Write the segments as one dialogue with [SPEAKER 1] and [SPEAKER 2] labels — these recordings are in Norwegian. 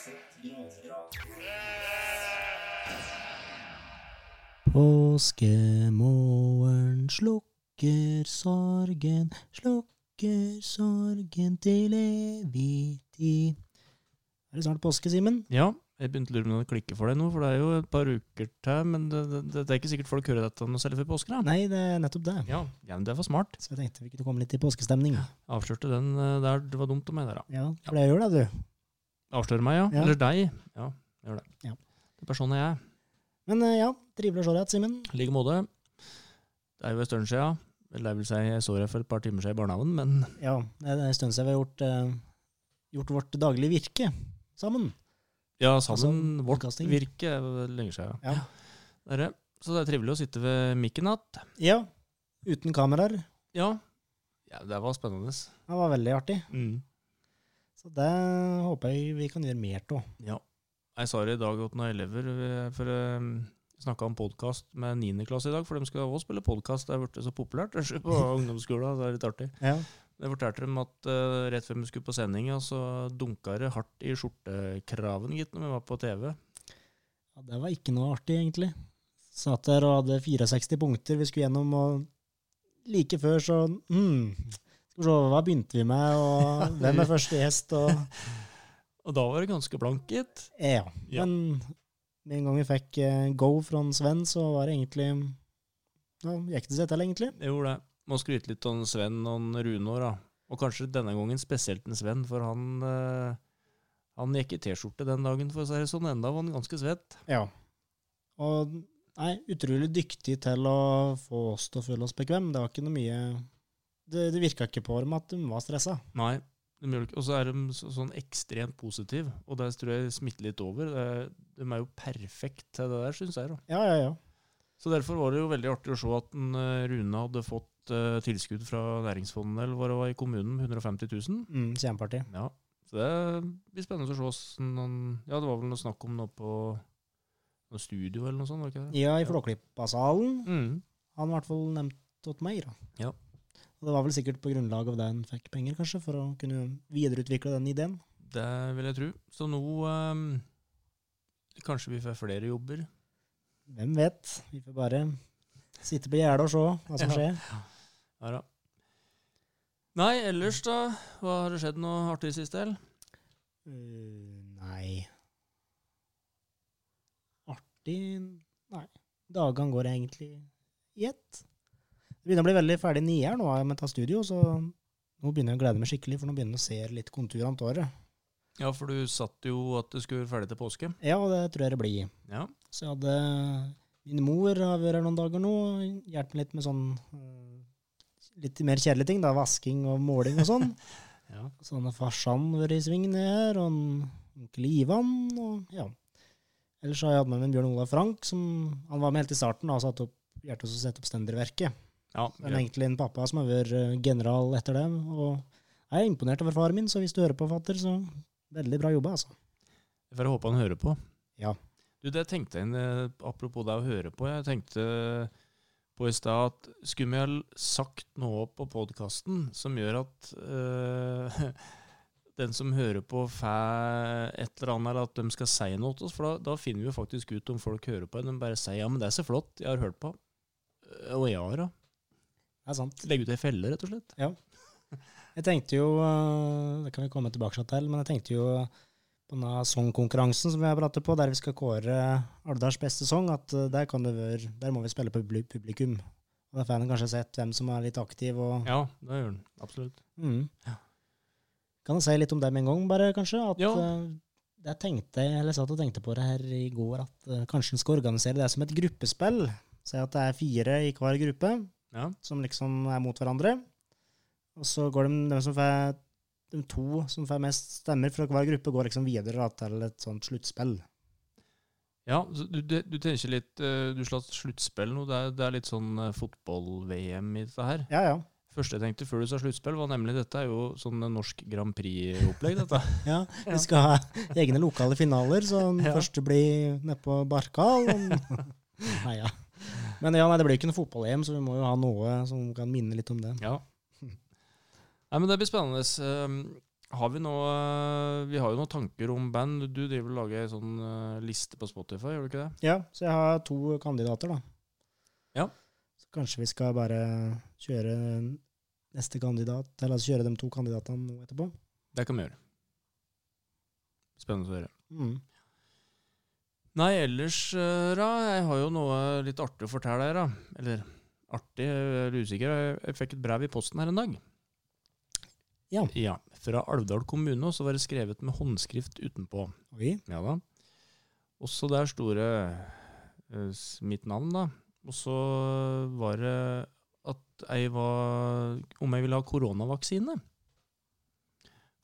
[SPEAKER 1] Løseth Påskemorgen slukker sorgen, slukker sorgen til evig tid. Er det snart påske, Simen?
[SPEAKER 2] Ja, jeg begynte å lure på om det klikker for deg nå, for det er jo et par uker til. Men det, det, det er ikke sikkert folk hører dette noe særlig før påske. da.
[SPEAKER 1] Nei, det er nettopp det.
[SPEAKER 2] Ja, ja, men det var smart.
[SPEAKER 1] Så jeg tenkte vi kunne komme litt i påskestemning.
[SPEAKER 2] Avslørte den eh, der. Det var dumt av meg der, da.
[SPEAKER 1] Ja, for det gjør det, du.
[SPEAKER 2] Avsløre meg, ja.
[SPEAKER 1] Ja.
[SPEAKER 2] Eller deg. Ja, gjør det.
[SPEAKER 1] Ja.
[SPEAKER 2] Det er personen jeg er.
[SPEAKER 1] Men eh, ja, trivelig å se deg igjen, Simen.
[SPEAKER 2] I like måte. Det er jo en stund siden. Eller det vil si, jeg så deg for et par timer siden i barnehagen, men
[SPEAKER 1] Ja, det er en stund siden vi har gjort, eh, gjort vårt daglige virke sammen.
[SPEAKER 2] ja, sammen
[SPEAKER 1] Altså,
[SPEAKER 2] vårt
[SPEAKER 1] podcasting.
[SPEAKER 2] virke er lenge siden.
[SPEAKER 1] Ja.
[SPEAKER 2] ja. det. Så det er trivelig å sitte ved mikken igjen.
[SPEAKER 1] Ja, uten kameraer.
[SPEAKER 2] Ja. ja, det var spennende.
[SPEAKER 1] Det var veldig artig.
[SPEAKER 2] Mm.
[SPEAKER 1] Så det håper jeg vi kan gjøre mer av.
[SPEAKER 2] Ja. Jeg sa det i dag til noen elever, eh, for jeg snakka om podkast med 9. klasse i dag, for de skal også spille podkast. Det er blitt så populært på ungdomsskolen. Det er litt artig.
[SPEAKER 1] Ja.
[SPEAKER 2] Jeg fortalte dem at uh, rett før vi skulle på sending, så dunka det hardt i skjortekraven, gitt, når vi var på TV.
[SPEAKER 1] ja, det var ikke noe artig, egentlig. Satt der og hadde 64 punkter vi skulle gjennom, og like før så hmm, Skal vi se, hva begynte vi med, og hvem er første gjest, og
[SPEAKER 2] Og da var det ganske blankt, gitt.
[SPEAKER 1] Ja.
[SPEAKER 2] Ja.
[SPEAKER 1] Men med en gang vi fikk eh, go fra Sven, så var det egentlig ja, gikk det seg til, egentlig.
[SPEAKER 2] Jeg gjorde det. Må skryte litt om Sven og Rune da. Og kanskje denne gangen spesielt en Sven, for han eh, han gikk i T-skjorte den dagen, for å si det sånn. Enda var han ganske svett.
[SPEAKER 1] Ja. Og nei, utrolig dyktig til å få oss til å føle oss bekvem. Det var ikke noe mye Det, det virka ikke på dem at de var stressa.
[SPEAKER 2] Nei. Og så er de så, sånn ekstremt positive, og det tror jeg smitter litt over. Er- de er jo perfekt til det der, syns jeg. da.
[SPEAKER 1] Ja, ja, ja.
[SPEAKER 2] Så derfor var det jo veldig artig å se at en, eh, Rune hadde fått eh, tilskudd fra Næringsfondet eller hva det var i kommunen, 150 000.
[SPEAKER 1] Mm, Kjempeartig.
[SPEAKER 2] Ja, så det blir spennende å se hvordan Ja, det var vel noe snakk om noe på noe studio eller noe sånt, var det ikke det?
[SPEAKER 1] Ja, i Flåklypa-salen.
[SPEAKER 2] Mm.
[SPEAKER 1] Han i hvert fall nevnt åt meg, da.
[SPEAKER 2] Ja.
[SPEAKER 1] Og det var vel sikkert på grunnlag av det en fikk penger, kanskje, for å kunne videreutvikle den ideen.
[SPEAKER 2] Det vil jeg tro. Så nå um, Kanskje vi får flere jobber.
[SPEAKER 1] Hvem vet? Vi får bare sitte på gjerdet og se hva som
[SPEAKER 2] Ja.
[SPEAKER 1] skjer.
[SPEAKER 2] Ja da. Nei, ellers da? Hva har det skjedd noe artig sist del?
[SPEAKER 1] Uh, nei Artig Nei. Dagene går egentlig i ett. Det begynner å bli veldig ferdig nier nå med ta studio, så nå begynner jeg å glede meg skikkelig, for nå begynner jeg å se litt konturene til året.
[SPEAKER 2] Ja, for du satt jo at det skulle være ferdig til påske.
[SPEAKER 1] Ja, det tror jeg det blir.
[SPEAKER 2] Ja.
[SPEAKER 1] Så jeg hadde Min mor har vært her noen dager nå, hjulpet meg litt med sånn eh, litt mer kjedelige ting, da. Vasking og måling og sånn.
[SPEAKER 2] ja.
[SPEAKER 1] Så han har farsan vært i sving ned her, og onkel Ivan, og ja. Ellers har jeg hatt med meg Bjørn Olav Frank, som han var med helt i starten og satt opp, hjertet oss å sette opp Stenderverket.
[SPEAKER 2] Ja
[SPEAKER 1] er egentlig en pappa som har vært eh, general etter det, og jeg er imponert over faren min, så hvis du hører på, fatter, så veldig bra jobba, altså.
[SPEAKER 2] Jeg får håpe han hører på.
[SPEAKER 1] Ja.
[SPEAKER 2] Du, det tenkte jeg, eh, apropos det å høre på, jeg tenkte på i stad at skulle vi ha sagt noe på podkasten som gjør at øh, den som hører på får et eller annet, eller at de skal si noe til oss, for da, da finner vi jo faktisk ut om folk hører på, de bare sier ja, men det er så flott, jeg har hørt på. og Og ja da.
[SPEAKER 1] Det er sant.
[SPEAKER 2] Legge ut ei felle, rett og slett.
[SPEAKER 1] Jeg tenkte jo, øh, det kan vi komme tilbake til, men jeg tenkte jo på denne sangkonkurransen som vi har pratet på, der vi skal kåre Alvdals beste sang, at øh, der, kan det være, der må vi spille på publikum. Og Da får en kanskje sett hvem som er litt aktiv. Og,
[SPEAKER 2] Ja, det gjør den. Absolutt.
[SPEAKER 1] mm.
[SPEAKER 2] Ja.
[SPEAKER 1] Kan du si litt om det med en gang, bare, kanskje? At,
[SPEAKER 2] Ja.
[SPEAKER 1] jeg tenkte, eller satt og tenkte på det her i går, at kanskje en skal organisere det som et gruppespill. Si at det er fire i hver gruppe
[SPEAKER 2] Ja.
[SPEAKER 1] som liksom er mot hverandre. Og så går de, de som får de to som får mest stemmer fra hver gruppe, går liksom videre da, til et sånt sluttspill.
[SPEAKER 2] Ja, du, du tenker litt eh, Du slår sluttspill nå. Det er, det er litt sånn eh, fotball-VM i dette her.
[SPEAKER 1] Ja, ja.
[SPEAKER 2] første jeg tenkte før du sa sluttspill, var nemlig dette er jo sånn norsk Grand Prix-opplegg, dette.
[SPEAKER 1] ja. Vi skal ha egne lokale finaler, så den
[SPEAKER 2] Ja.
[SPEAKER 1] første blir nedpå Barkal. Nei, ja. Men ja, nei, det blir jo ikke noe fotball-EM, så vi må jo ha noe som kan minne litt om det.
[SPEAKER 2] Ja. Nei, men det blir spennende. Um, har vi noe uh, Vi har jo noen tanker om band. Du driver og lager ei sånn uh, liste på Spotify, gjør du ikke det?
[SPEAKER 1] Ja, så jeg har to kandidater, da.
[SPEAKER 2] Ja.
[SPEAKER 1] Så kanskje vi skal bare kjøre neste kandidat, eller altså kjøre de to kandidatene nå etterpå.
[SPEAKER 2] Det kan vi gjøre. Spennende å høre.
[SPEAKER 1] Mm.
[SPEAKER 2] Nei, ellers, da. Jeg har jo noe litt artig å fortelle her, da. Eller artig, jeg er usikker. Jeg, fikk et brev i posten her en dag.
[SPEAKER 1] Ja.
[SPEAKER 2] Ja, Fra Alvdal kommune, og så var det skrevet med håndskrift utenpå.
[SPEAKER 1] Oi.
[SPEAKER 2] Ja da. Også der sto det eh, mitt navn, da. Og så var det at jeg var Om jeg ville ha koronavaksine.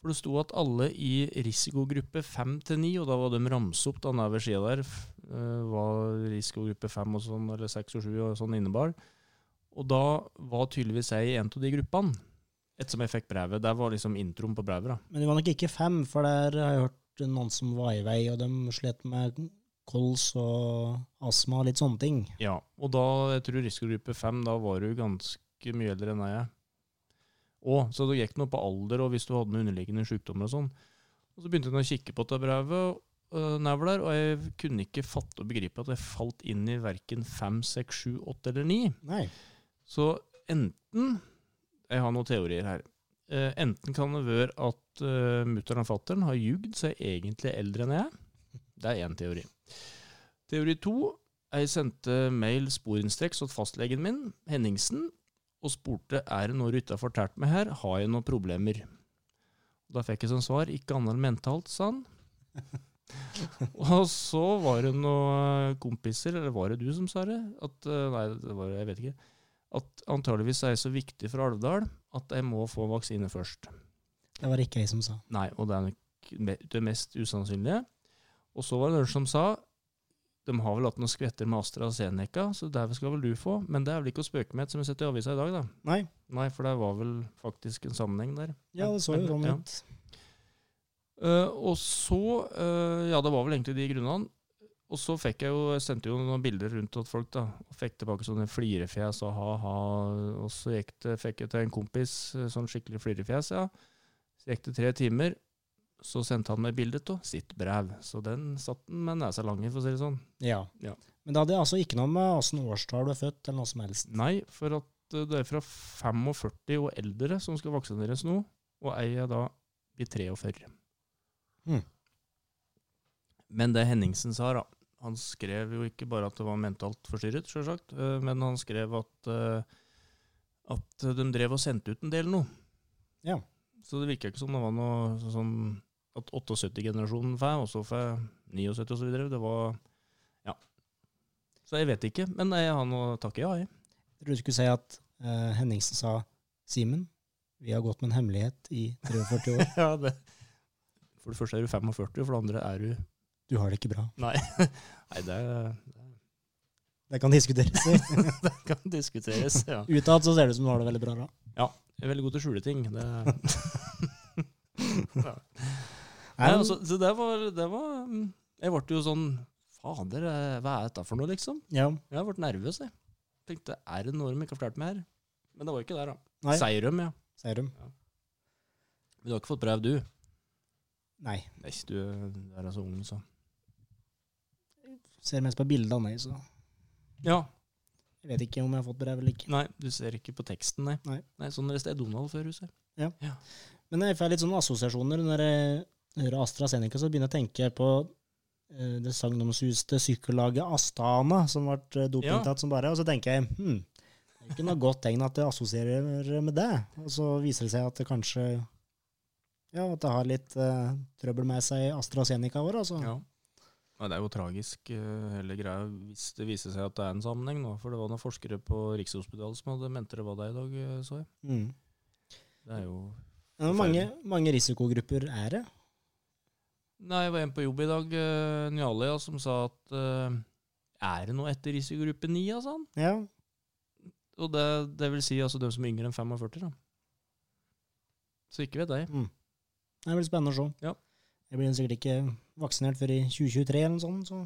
[SPEAKER 2] For det sto at alle i risikogruppe 5 til 9, og da var de ramset opp da nede ved sida der, eh, hva risikogruppe 5 og sånn, eller 6 og 7 og sånn innebar. Og da var tydeligvis jeg i en av de gruppene. Ettersom jeg fikk brevet. Der var liksom introen på brevet. da.
[SPEAKER 1] Men det var nok ikke fem, for der har jeg hørt noen som var i vei, og de slet med kols og astma og litt sånne ting.
[SPEAKER 2] Ja, og da, jeg tror risikogruppe 5, da var du ganske mye eldre enn jeg Og, så det gikk noe på alder, og hvis du hadde noen underliggende sykdommer og sånn. Og så begynte jeg å kikke på det brevet der, og jeg kunne ikke fatte og begripe at jeg falt inn i verken 5, 6, 7, 8 eller 9.
[SPEAKER 1] Nei.
[SPEAKER 2] Så enten Jeg har noen teorier her. Eh, enten kan det være at uh, mutter'n og fatter'n har ljugd seg egentlig eldre enn jeg. Det er én teori. Teori to. Jeg sendte mail sporenstreks til fastlegen min, Henningsen, og spurte er det noe du ikke har fortalt meg her, har jeg noen problemer. Da fikk jeg som svar ikke annet enn mentalt, sa han. og så var det noen kompiser, eller var det du som sa det? At, eh, nei, det var, jeg vet ikke at antageligvis er jeg så viktig for Alvdal at jeg må få vaksine først.
[SPEAKER 1] Det var ikke jeg som sa.
[SPEAKER 2] Nei, og det er nok det mest usannsynlige. Og så var det noen som sa de har vel hatt noen skvetter med AstraZeneca, så der skal vel du få. Men det er vel ikke å spøke med, som vi setter i avisa i dag, da.
[SPEAKER 1] Nei.
[SPEAKER 2] Nei, for det var vel faktisk en sammenheng der.
[SPEAKER 1] Ja, det så jo sånn ut.
[SPEAKER 2] ja.
[SPEAKER 1] ut.
[SPEAKER 2] Eh, og så uh, Ja, det var vel egentlig de grunnene. Og så fikk jeg jo, jeg sendte jo noen bilder rundt til folk, da. Og fikk tilbake sånne flirefjes og ha-ha. Og så det, fikk jeg til en kompis eh, sånn skikkelig flirefjes, ja. Så gikk det tre timer. Så sendte han meg bildet av sitt brev. Så den satt den med nesa lang i, for å si det sånn.
[SPEAKER 1] Ja.
[SPEAKER 2] Ja.
[SPEAKER 1] Men det hadde altså ikke noe med åssen årstall du er født, eller noe som helst.
[SPEAKER 2] Nei, for at eh, det er fra 45 og eldre som skal vaksineres nå. Og ei er da i 43.
[SPEAKER 1] Hmm.
[SPEAKER 2] Men det Henningsen sa, da Han skrev jo ikke bare at det var mentalt forstyrret, sjølsagt, eh, men han skrev at, eh, at de drev og sendte ut en del nå.
[SPEAKER 1] Ja.
[SPEAKER 2] Så det virka ikke som det var noe sånn at 78-generasjonen får, og så får 79 og så videre. Det var Ja. Så jeg vet ikke, men jeg har noe å takke ja, i.
[SPEAKER 1] Jeg trodde du skulle si at uh, Henningsen sa Simen, vi har gått med en hemmelighet i 43 år.
[SPEAKER 2] ja, det. For det første er du 45, for det andre er du
[SPEAKER 1] Du har det ikke bra.
[SPEAKER 2] Nei, Nei det,
[SPEAKER 1] Det kan diskuteres.
[SPEAKER 2] det kan diskuteres. Ja.
[SPEAKER 1] Utad så ser det ut som du har det veldig bra. da. Ja.
[SPEAKER 2] Jeg er veldig god til å skjule ting. Det. ja. Nei, altså, så det var, det var mm, Jeg ble jo sånn Fader, eh, hva er dette for noe, liksom?
[SPEAKER 1] ja.
[SPEAKER 2] Jeg ble nervøs, jeg. Tenkte, er det noe de ikke har fortalt meg her? Men det var ikke der, da.
[SPEAKER 1] Nei,
[SPEAKER 2] Seirum, ja.
[SPEAKER 1] Seirum. Ja.
[SPEAKER 2] Men du har ikke fått brev, du?
[SPEAKER 1] Nei.
[SPEAKER 2] Nei, du er altså ung, så.
[SPEAKER 1] Ser mest på bildene, nei, så
[SPEAKER 2] Ja.
[SPEAKER 1] jeg vet ikke om jeg har fått brev eller ikke.
[SPEAKER 2] Nei, du ser ikke på teksten, nei.
[SPEAKER 1] Nei.
[SPEAKER 2] nei sånn leste er Donald før, huset.
[SPEAKER 1] Men jeg får litt sånne assosiasjoner når jeg hører AstraZeneca, så begynner jeg å tenke på uh, det sagnomsuste sykkellaget Astana, som ble eh, dopingtatt som bare, og så tenker jeg hm, det er ikke noe godt tegn at det assosierer med det. Og så viser det seg at det kanskje ja, at det har litt uh, trøbbel med seg AstraZeneca vår altså.
[SPEAKER 2] Ja. Nei, det er jo tragisk, hele greia, hvis det viser seg at det er en sammenheng nå. For det var noen forskere på Rikshospitalet som hadde mente det var det i dag, så jeg.
[SPEAKER 1] Mm.
[SPEAKER 2] Det er jo
[SPEAKER 1] mange, mange risikogrupper er det?
[SPEAKER 2] Nei, jeg var en på jobb i dag, uh, Njalia, som sa at uh, er det noe etter risikogruppe 9, altså?
[SPEAKER 1] Ja,
[SPEAKER 2] Og det, det vil si altså dem som er yngre enn 45, da. Så ikke vet jeg.
[SPEAKER 1] mm. det blir spennende å se.
[SPEAKER 2] Ja.
[SPEAKER 1] Jeg blir sikkert ikke vaksinert før i 2023 eller noe sånt, så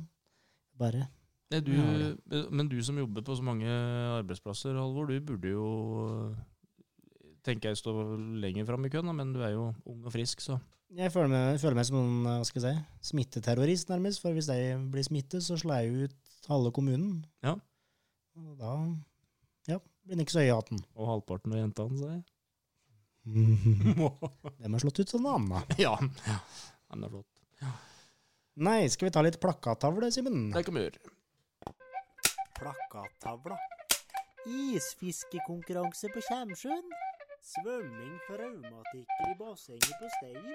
[SPEAKER 1] bare
[SPEAKER 2] Nei, du, men du som jobber på så mange arbeidsplasser, Halvor, du burde jo tenker jeg står lenger fram i køen, da, men du er jo ung og frisk, så
[SPEAKER 1] Jeg føler meg, føler meg som en hva skal jeg si, smitteterrorist, nærmest. For hvis jeg blir smittet, så slår jeg ut halve kommunen.
[SPEAKER 2] Ja.
[SPEAKER 1] Og da ja, blir den ikke så høy i hatten.
[SPEAKER 2] Og halvparten av jentene, sa jeg.
[SPEAKER 1] Dem har slått ut sånn Anna?
[SPEAKER 2] ja. ja. Den er flott.
[SPEAKER 1] Nei, skal vi ta litt plakattavle, Simen?
[SPEAKER 2] Det kan vi gjøre.
[SPEAKER 1] Plakattavla. Isfiskekonkurranse på Kjemsjøen. Svømming for raumatikere i bassenget på Stein.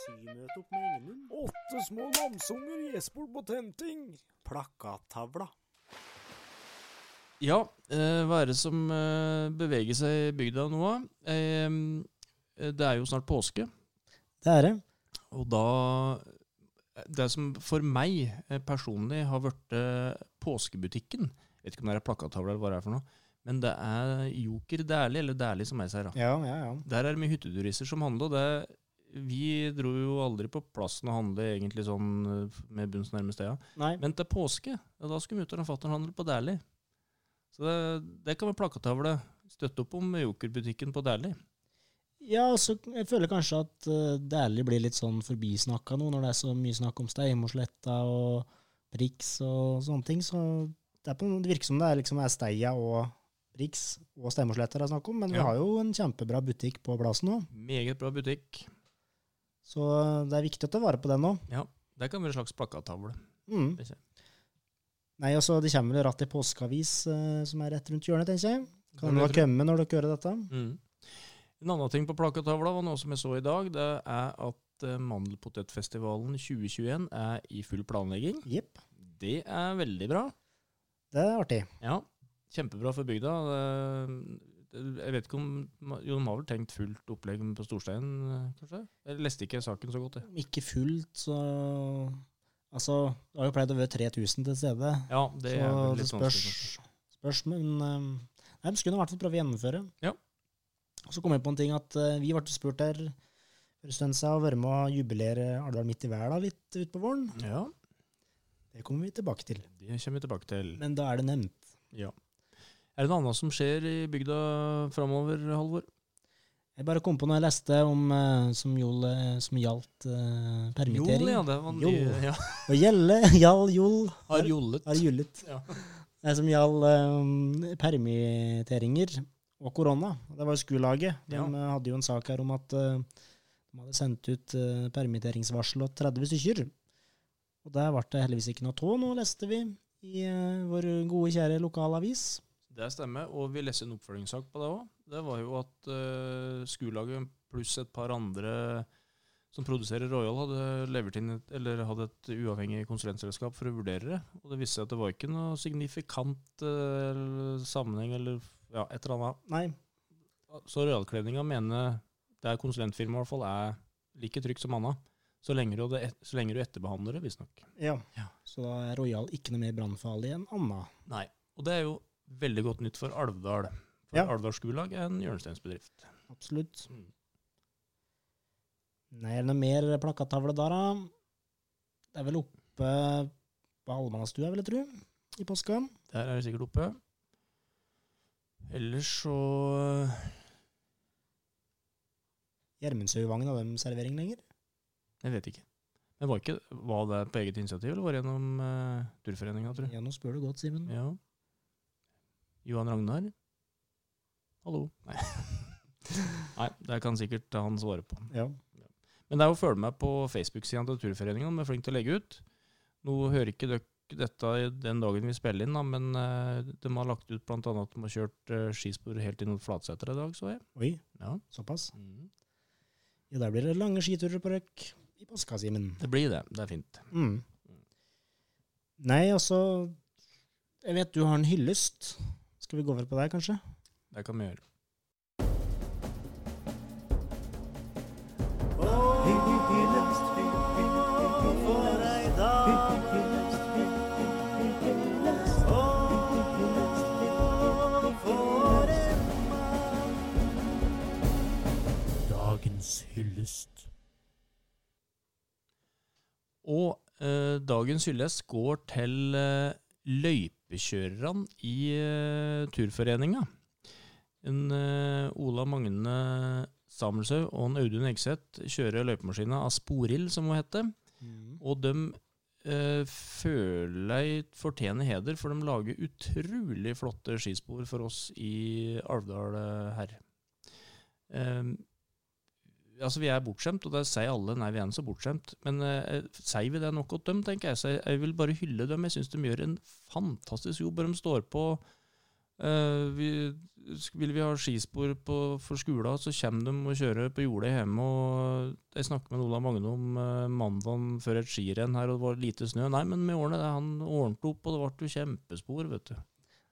[SPEAKER 1] Symøte opp med Engenund.
[SPEAKER 3] Åtte små lamsunger gjesper på tenting.
[SPEAKER 1] Plakattavla.
[SPEAKER 2] Ja, eh, hva er det som eh, beveger seg i bygda nå? Eh, det er jo snart påske,
[SPEAKER 1] Det er det.
[SPEAKER 2] og da Det som for meg personlig har blitt påskebutikken Vet ikke om det er plakattavle eller hva det er for noe, men det er Joker Dæhlie, eller Dæhlie som jeg sier.
[SPEAKER 1] Ja, ja, ja.
[SPEAKER 2] Der er det mye hytteturister som handler. det, Vi dro jo aldri på plassen og handle egentlig sånn eh, med bunns nærmeste.
[SPEAKER 1] Nei.
[SPEAKER 2] Men til påske, ja, da skulle mutter'n og fatter'n handle på Dæhlie. Så det, det kan være plakatavle. Støtte opp om Joker-butikken på Dæhlie.
[SPEAKER 1] Ja, så jeg føler kanskje at uh, Dæhlie blir litt sånn forbisnakka nå, når det er så mye snakk om Steimosletta og Prix og sånne ting. Så det, på, det virker som det er, liksom, er Steia og Prix og Steimosletta det er snakk om, men vi
[SPEAKER 2] Ja.
[SPEAKER 1] har jo en kjempebra butikk på plassen nå.
[SPEAKER 2] Meget bra butikk.
[SPEAKER 1] Så det er viktig å ta vare på den nå.
[SPEAKER 2] Det kan være en slags plakattavle.
[SPEAKER 1] Mm.
[SPEAKER 2] Det ser.
[SPEAKER 1] Nei, altså, det kommer vel ratt i påskeavis eh, som er rett rundt hjørnet, tenker jeg. Kan
[SPEAKER 2] vil
[SPEAKER 1] komme når dere hører dette?
[SPEAKER 2] Mm. En annen ting på plakattavla var noe som jeg så i dag. Det er at eh, Mandelpotetfestivalen 2021 er i full planlegging.
[SPEAKER 1] Jepp.
[SPEAKER 2] Det er veldig bra.
[SPEAKER 1] Det er artig.
[SPEAKER 2] Ja, kjempebra for bygda. Jeg vet ikke om Jo, de har vel tenkt fullt opplegg på Storstein, eh, kanskje? Jeg leste ikke saken så godt, jeg.
[SPEAKER 1] Om ikke fullt, så Altså, det har jo pleid å være 3000 til stede.
[SPEAKER 2] Ja, det er litt
[SPEAKER 1] det spørs, spørs men um, nei, de skulle i hvert fall prøve å gjennomføre.
[SPEAKER 2] Ja.
[SPEAKER 1] Og så kom jeg på en ting at eh, vi ble spurt der for en stund siden å være med og jubilere Alvdal midt i verda litt utpå våren.
[SPEAKER 2] Ja,
[SPEAKER 1] Det kommer vi tilbake til.
[SPEAKER 2] det kommer vi tilbake til.
[SPEAKER 1] Men da er det nevnt.
[SPEAKER 2] Ja. Er det noe annet som skjer i bygda framover, Halvor?
[SPEAKER 1] Jeg bare kom på noe jeg leste om eh, som, jol, eh, som gjaldt eh, permittering.
[SPEAKER 2] Jol, ja. Det var
[SPEAKER 1] Jol.
[SPEAKER 2] ja.
[SPEAKER 1] Og gjelde, jall, jol,
[SPEAKER 2] Har jollet.
[SPEAKER 1] har jullet.
[SPEAKER 2] Ja.
[SPEAKER 1] Det som gjaldt eh, permitteringer og korona. Det var jo Skulaget. De
[SPEAKER 2] Ja.
[SPEAKER 1] eh, hadde jo en sak her om at eh, de hadde sendt ut uh, permitteringsvarsel og 30 stykker. Og der ble det heldigvis ikke noe tå, nå leste vi i vår gode, kjære lokalavis.
[SPEAKER 2] Det stemmer, og vi leste en oppfølgingssak på det òg. Det var jo at uh, Skulaget pluss et par andre som produserer Royal, hadde levert inn et, eller hadde et uavhengig konsulentselskap for å vurdere det. Og det viste seg at det var ikke noe signifikant uh, sammenheng eller ja, et eller annet.
[SPEAKER 1] Nei,
[SPEAKER 2] Så Royal-kledninga mener det er konsulentfirmaet i hvert fall er like trygt som anna. Så lenge du, et, så lenge du etterbehandler det, visstnok.
[SPEAKER 1] ja.
[SPEAKER 2] Ja.
[SPEAKER 1] Så da er Royal ikke noe mer brannfarlig enn Anna.
[SPEAKER 2] Nei. Og det er jo veldig godt nytt for Alvdal. For
[SPEAKER 1] Ja.
[SPEAKER 2] Alvdal Skulag er en hjørnesteinsbedrift.
[SPEAKER 1] Absolutt.
[SPEAKER 2] Mm.
[SPEAKER 1] Nei, er det noe mer plakattavle der, da? Det er vel oppe på Almannastua, vil jeg tro, i påska.
[SPEAKER 2] Der er det sikkert oppe. Ellers så
[SPEAKER 1] Gjermundshaugvangen har de servering lenger.
[SPEAKER 2] Jeg vet ikke. Men var, ikke, var det på eget initiativ, eller var det gjennom uh, turforeninga, tror jeg?
[SPEAKER 1] Ja, nå spør du godt, Simen.
[SPEAKER 2] Ja. Johan Ragnar? Hallo? Nei. Nei, det kan sikkert han svare på.
[SPEAKER 1] Ja.
[SPEAKER 2] Men det er å følge med på Facebook-sida til Turforeningen. De er flinke til å legge ut. Nå hører ikke dere dette den dagen vi spiller inn, da, men eh, de har lagt ut bl.a. at de har kjørt uh, skispor helt inn mot Flatseter i dag, så jeg.
[SPEAKER 1] Oi,
[SPEAKER 2] Ja.
[SPEAKER 1] såpass.
[SPEAKER 2] Mm.
[SPEAKER 1] Ja, der blir det lange skiturer på røk i påska, Simen.
[SPEAKER 2] Det blir det. Det er fint.
[SPEAKER 1] Mm. Nei, altså Jeg vet du har en hyllest. Skal vi gå over på deg, kanskje?
[SPEAKER 2] Det kan vi gjøre.
[SPEAKER 3] Dagens hyllest.
[SPEAKER 2] Og eh, dagens hyllest går til eh, løypekjørerne i uh, Turforeninga. En uh, Ola Magne Samuelshaug og en Audun Egseth kjører løypemaskina av Sporild, som hun heter.
[SPEAKER 1] Mm.
[SPEAKER 2] Og de uh, føler jeg fortjener heder, for de lager utrolig flotte skispor for oss i Alvdal her. Eh, altså Vi er bortskjemt, og det sier alle nei, vi er så bortskjemt. Men eh, sier vi det nok til dem, tenker jeg. Så jeg, vil bare hylle dem. Jeg syns de gjør en fantastisk jobb. De står på eh, vi, Vil vi ha skispor på, for skolen, så kommer de og kjører på jordet hjemme. og Jeg snakket med Ola Magne om uh, mandagen før et skirenn her, og det var lite snø. Nei, men vi årene, det. Han ordnet opp, og det ble jo kjempespor, vet du.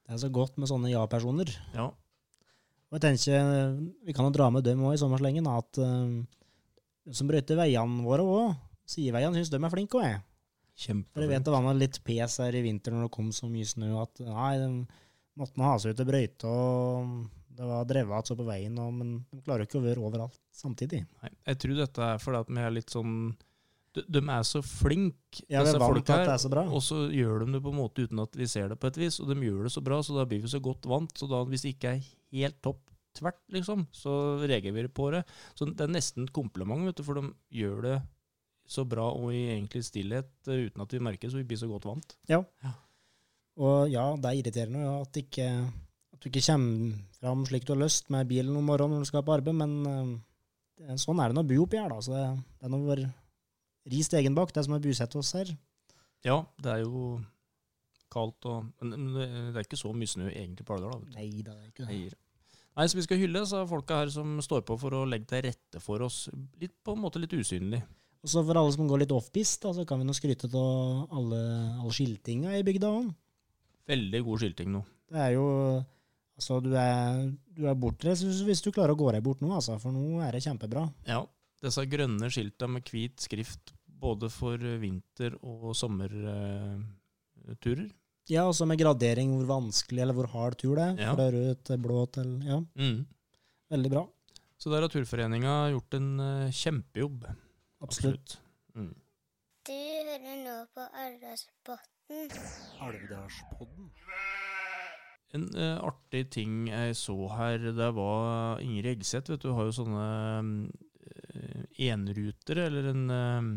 [SPEAKER 1] Det er så godt med sånne ja-personer.
[SPEAKER 2] Ja.
[SPEAKER 1] Og jeg tenker, Vi kan jo dra med dem òg i sommerslengen, at uh, de som brøyter veiene våre òg, sideveiene, syns de er flinke òg. For jeg vet det var litt pes her i vinter når det kom så mye snø at nei, de måtte ha seg ut og brøyte, og det var drevet så på veien, og, men de klarer ikke å være overalt samtidig.
[SPEAKER 2] Nei, jeg tror dette er fordi at vi er litt sånn De, de er så flinke,
[SPEAKER 1] Ja, disse folka er så.
[SPEAKER 2] Og så gjør de det på en måte uten at vi ser det på et vis, og de gjør det så bra, så da blir vi så godt vant. Så da, hvis det ikke er helt topp tvert, liksom, så reagerer vi på det. Så det er nesten et kompliment, vet du, for de gjør det så bra og i egentlig stillhet eh, uten at vi merker det, så vi blir så godt vant.
[SPEAKER 1] Ja, Og ja, det er irriterende ja, at, ikke, at du ikke kommer fram slik du har lyst med bilen om morgenen når du skal på arbeid, men uh, er- sånn er det nå å bo oppi her, da. Så det, det er noe vår ri stegen bak, det som har bosatt oss her.
[SPEAKER 2] Ja, det er jo kaldt og Men det er ikke så mye snø egentlig på Alvdal.
[SPEAKER 1] Nei, det er ikke det.
[SPEAKER 2] Nei, så vi skal hylle så folka her som står på for å legge til rette for oss, litt på en måte litt usynlig.
[SPEAKER 1] Og så for alle som går litt offpist, så kan vi nå skryte av alle, alle skiltinga i bygda òg.
[SPEAKER 2] Veldig god skilting nå.
[SPEAKER 1] Det er jo Altså, du er, du er bortreist hvis- hvis du klarer å gå deg bort nå, altså. For nå er det kjempebra.
[SPEAKER 2] Ja, disse grønne skilta med hvit skrift både for vinter- og sommerturer.
[SPEAKER 1] Ja, også med gradering hvor vanskelig eller hvor hard tur det er.
[SPEAKER 2] Ja.
[SPEAKER 1] Fra rød til blå til Ja,
[SPEAKER 2] Mm.
[SPEAKER 1] veldig bra.
[SPEAKER 2] Så der har Turforeninga gjort en uh, kjempejobb.
[SPEAKER 1] Absolutt.
[SPEAKER 2] Mm.
[SPEAKER 4] Du hører nå på Alvdalspodden.
[SPEAKER 3] Alvdalspodden.
[SPEAKER 2] En uh, artig ting jeg så her, det var Ingrid Eggseth. vet du, har jo sånne uh, enrutere, eller en en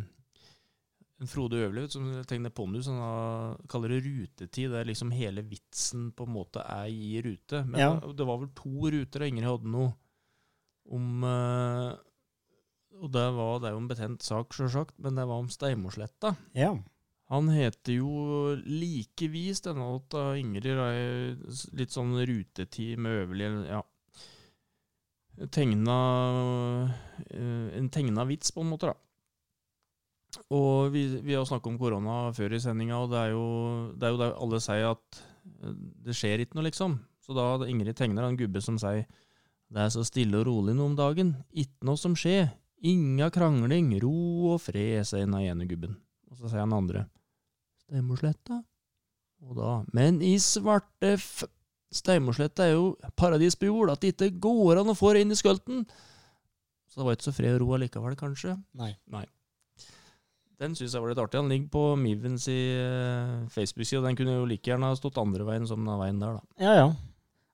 [SPEAKER 2] Frode Øverli som tegner pondus, han kaller det rutetid. Det er liksom hele vitsen på en måte er i rute. Men
[SPEAKER 1] Ja.
[SPEAKER 2] det, var vel to ruter, og Ingrid hadde noe om eh, Og det, var, det er jo en betent sak, sjølsagt, men det var om Steimorsletta.
[SPEAKER 1] Ja.
[SPEAKER 2] Han heter jo likevis denne låta Ingrid. da, Litt sånn rutetid med øverlig Ja. Tegna eh, En tegna vits, på en måte, da. Og vi, vi har snakket om korona før i sendinga, og det er jo det er jo der alle sier at eh, det skjer ikke noe, liksom. Så da Ingrid tegner en gubbe som sier det er så stille og rolig nå om dagen, ikke noe som skjer, inga krangling, ro og fred, sier den ene gubben. Og så sier han andre Steimosletta? Og da Men i svarte f... Steimosletta er jo paradis på jord, at det ikke går an å få det inn i skulten. Så det var ikke så fred og ro allikevel, kanskje.
[SPEAKER 1] Nei. Nei.
[SPEAKER 2] Den syns jeg var litt artig. Den ligger på Mivens i uh, Facebook-side, den kunne jo like gjerne ha stått andre veien som den veien der, da.
[SPEAKER 1] Ja, ja.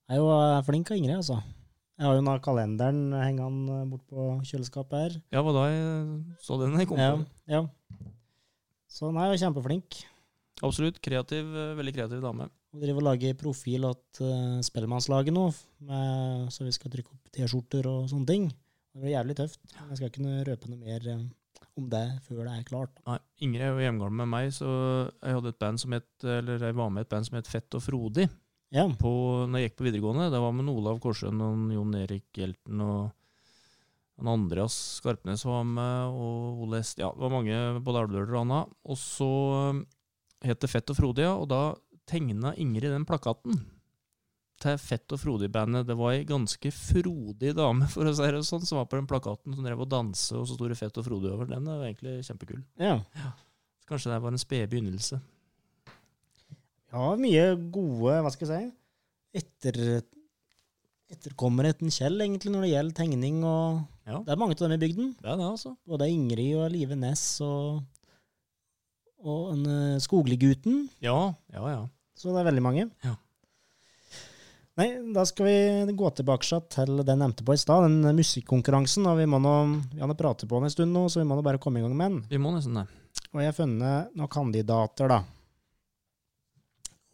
[SPEAKER 1] Jeg er jo eh, flink av Ingrid, altså. Jeg har jo nå kalenderen hengende bort på kjøleskapet her.
[SPEAKER 2] Ja, hva da jeg så den jeg kom på.
[SPEAKER 1] ja. ja. Så nei, jeg er kjempeflink.
[SPEAKER 2] Absolutt. Kreativ, eh, veldig kreativ dame.
[SPEAKER 1] Hun driver og lager profil til uh, Spellemannslaget nå, med, så vi skal trykke opp T-skjorter og sånne ting. Det blir jævlig tøft. Jeg skal ikke kunne røpe noe mer eh, om det før det er klart.
[SPEAKER 2] Nei, Ingrid er jo hjemgammel med meg, så jeg hadde et band som het, eller jeg var med i et band som het Fett og frodig.
[SPEAKER 1] Ja,
[SPEAKER 2] på, når jeg gikk på videregående. Det var med Olav Korsøen og Jon Erik Hjelten og Andreas Skarpnes var med, og Ole Est Ja, det var mange, både Alvdøler og Anna. Og så eh, het det Fett og frodig, og da tegna Ingrid den plakaten til Fett og frodig-bandet. Det var ei ganske frodig dame, for å si det sånn, som var på den plakaten, som drev og danse, og så sto det Fett og frodig over. Den er egentlig kjempekul.
[SPEAKER 1] ja.
[SPEAKER 2] ja. kanskje det var en sped begynnelse.
[SPEAKER 1] ja mye gode, hva skal jeg si, etter, etterkommere etter Kjell, egentlig, når det gjelder tegning. og
[SPEAKER 2] Ja.
[SPEAKER 1] Det er mange av dem i bygden.
[SPEAKER 2] Det er det, altså.
[SPEAKER 1] Både Ingrid og Live Næss og, og en uh, Skogliggutten.
[SPEAKER 2] Ja, ja, ja.
[SPEAKER 1] Så det er veldig mange.
[SPEAKER 2] Ja.
[SPEAKER 1] Nei, da skal vi gå tilbake til det jeg nevnte på i stad, den musikkonkurransen. Og vi må nå, vi har nå pratet på den en stund nå, så vi må nå bare komme i gang med den.
[SPEAKER 2] Vi må nesten det.
[SPEAKER 1] Og jeg har funnet noen kandidater, da.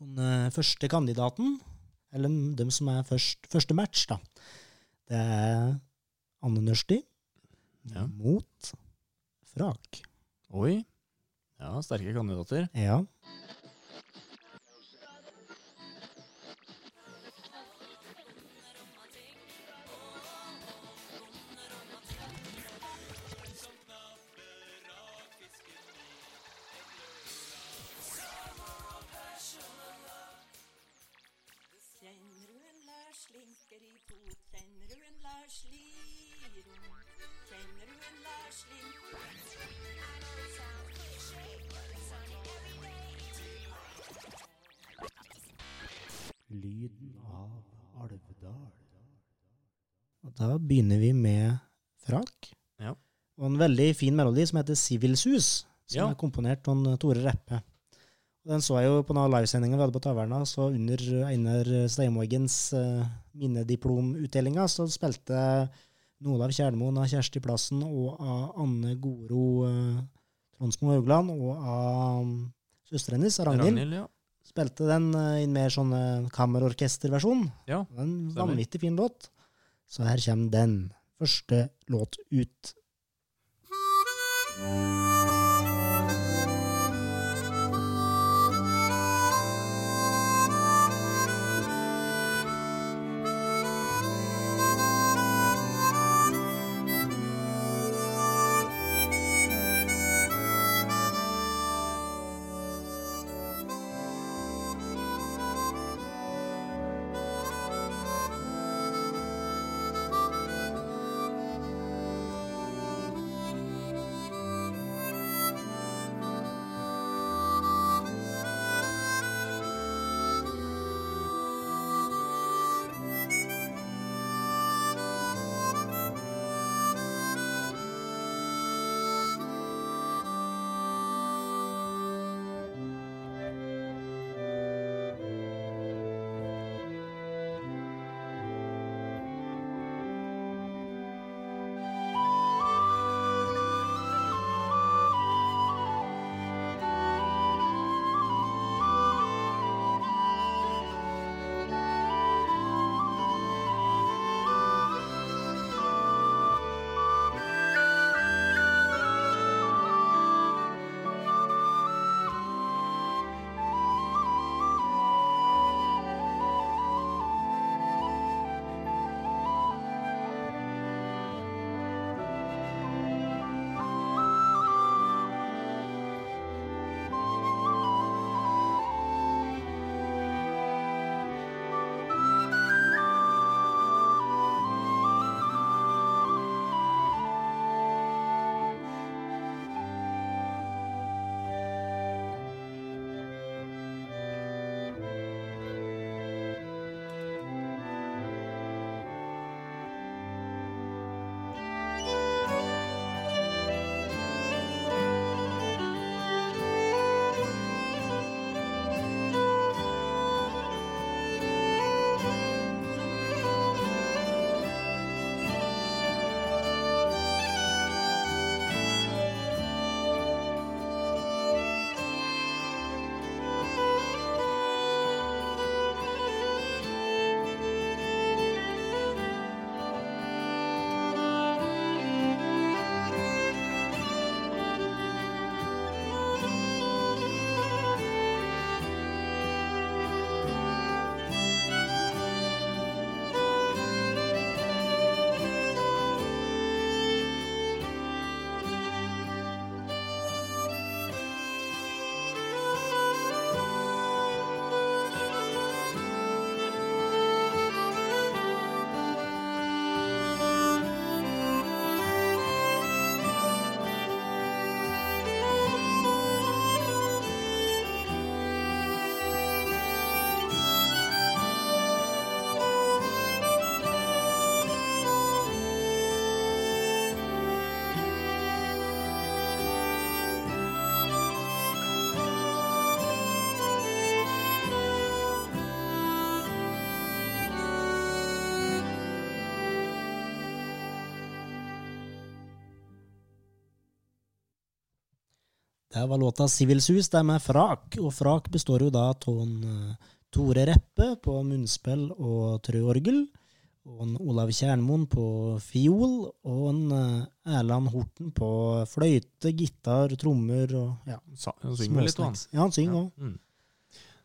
[SPEAKER 1] Den eh, første kandidaten, eller dem som er først, første match, da, det er Anne Nørsti
[SPEAKER 2] Ja.
[SPEAKER 1] mot Frak.
[SPEAKER 2] Oi. Ja, sterke kandidater.
[SPEAKER 1] Ja. Da begynner vi med Frak.
[SPEAKER 2] Ja.
[SPEAKER 1] Og en veldig fin melodi som heter Sivilsus, som
[SPEAKER 2] Ja.
[SPEAKER 1] er komponert av Tore Reppe. Og den så jeg jo på noen livesendingen vi hadde på Taverna, så under Einar Steinvågens uh, minnediplomutdelinga så spilte Olav Kjernmoen av Kjersti Plassen og av Anne Goro uh, Tronsmo Haugland og av um, søsteren hennes, Ragnhild,
[SPEAKER 2] Ragnhild, ja.
[SPEAKER 1] spilte den uh, i en mer sånn uh, kammerorkesterversjon.
[SPEAKER 2] Ja,
[SPEAKER 1] En vanvittig fin låt. Så her kommer den. Første låt ut.
[SPEAKER 4] Thank
[SPEAKER 1] Det var låta 'Sivilsus', det er med Frak. Og Frak består jo da av eh, Tore Reppe på munnspill og trøorgel. Og en Olav Kjernmoen på fiol. Og en eh, Erland Horten på fløyte, gitar, trommer og ja,
[SPEAKER 2] han synger litt, han.
[SPEAKER 1] Ja, han synger òg.
[SPEAKER 2] Mm.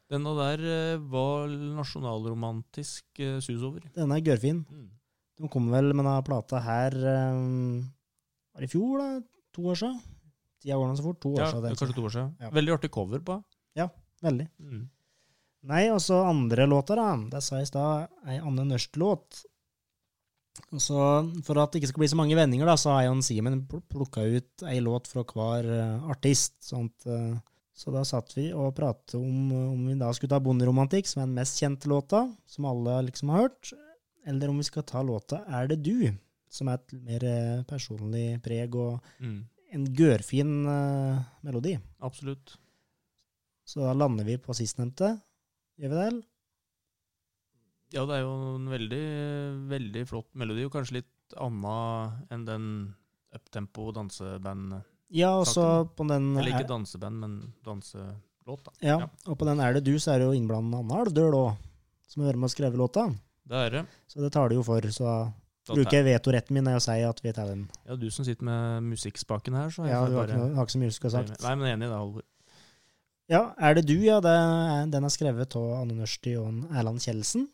[SPEAKER 2] Denne der eh, var nasjonalromantisk sus over.
[SPEAKER 1] Denne er gørrfin.
[SPEAKER 2] Mm.
[SPEAKER 1] De kom vel med denne plata her um, Var i fjor, da? To år siden? Tida går så fort. To år
[SPEAKER 2] Ja,
[SPEAKER 1] siden.
[SPEAKER 2] kanskje to år siden.
[SPEAKER 1] Ja.
[SPEAKER 2] Veldig artig cover på.
[SPEAKER 1] Ja, Veldig.
[SPEAKER 2] Mm.
[SPEAKER 1] Nei, og så andre låter, da. Det sa jeg i stad, ei Anne Nørst-låt. Og så, For at det ikke skal bli så mange vendinger, da, så har jeg og Simen plukka ut ei låt fra hver eh, artist. Sånt, eh, så da satt vi og pratet om om vi da skulle ta Bonderomantikk, som er den mest kjente låta, som alle liksom har hørt, eller om vi skal ta låta Er det du, som er et mer eh, personlig preg og
[SPEAKER 2] Mm.
[SPEAKER 1] En gørrfin uh, melodi.
[SPEAKER 2] Absolutt.
[SPEAKER 1] Så da lander vi på sistnevnte. Gjør vi det? eller?
[SPEAKER 2] Ja, det er jo en veldig, veldig flott melodi, og kanskje litt anna enn den uptempo danseband
[SPEAKER 1] Ja, og så på den
[SPEAKER 2] Eller
[SPEAKER 1] er-
[SPEAKER 2] ikke danseband, men danselåt, da.
[SPEAKER 1] Ja,
[SPEAKER 2] Ja.
[SPEAKER 1] og på den Er det du, så er det jo innblanda Anna Alvdøl òg, som hører med og skrevet låta.
[SPEAKER 2] Det er det.
[SPEAKER 1] Så det tar det jo for, så bruker jeg vetoretten min når jeg sier at vi tar den.
[SPEAKER 2] Ja, du som sitter med musikkspaken her, så
[SPEAKER 1] Ja, du har ikke, har ikke så mye du skulle sagt.
[SPEAKER 2] Nei, men enig i det, Halvor.
[SPEAKER 1] Ja, Er det du, ja. Det er, den er skrevet av Anne Nørsti og Erland Kjeldsen.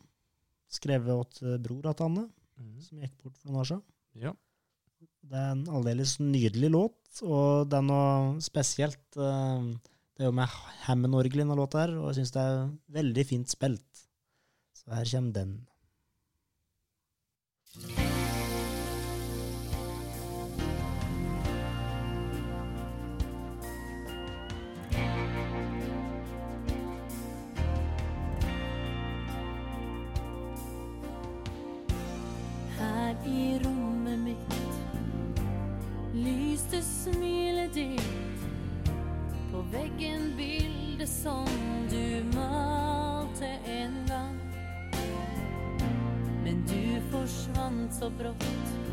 [SPEAKER 1] Skrevet av eh, bror til Anne,
[SPEAKER 2] mm.
[SPEAKER 1] som gikk bort for noen år siden.
[SPEAKER 2] Ja.
[SPEAKER 1] Det er en aldeles nydelig låt, og det er noe spesielt eh, Det er jo med Hammond-orgel i denne låta her, og jeg syns det er veldig fint spilt. Så her kommer den.
[SPEAKER 5] I rommet mitt. Lyste smilet ditt På veggen bildet som du malte en gang. Men du forsvant så brått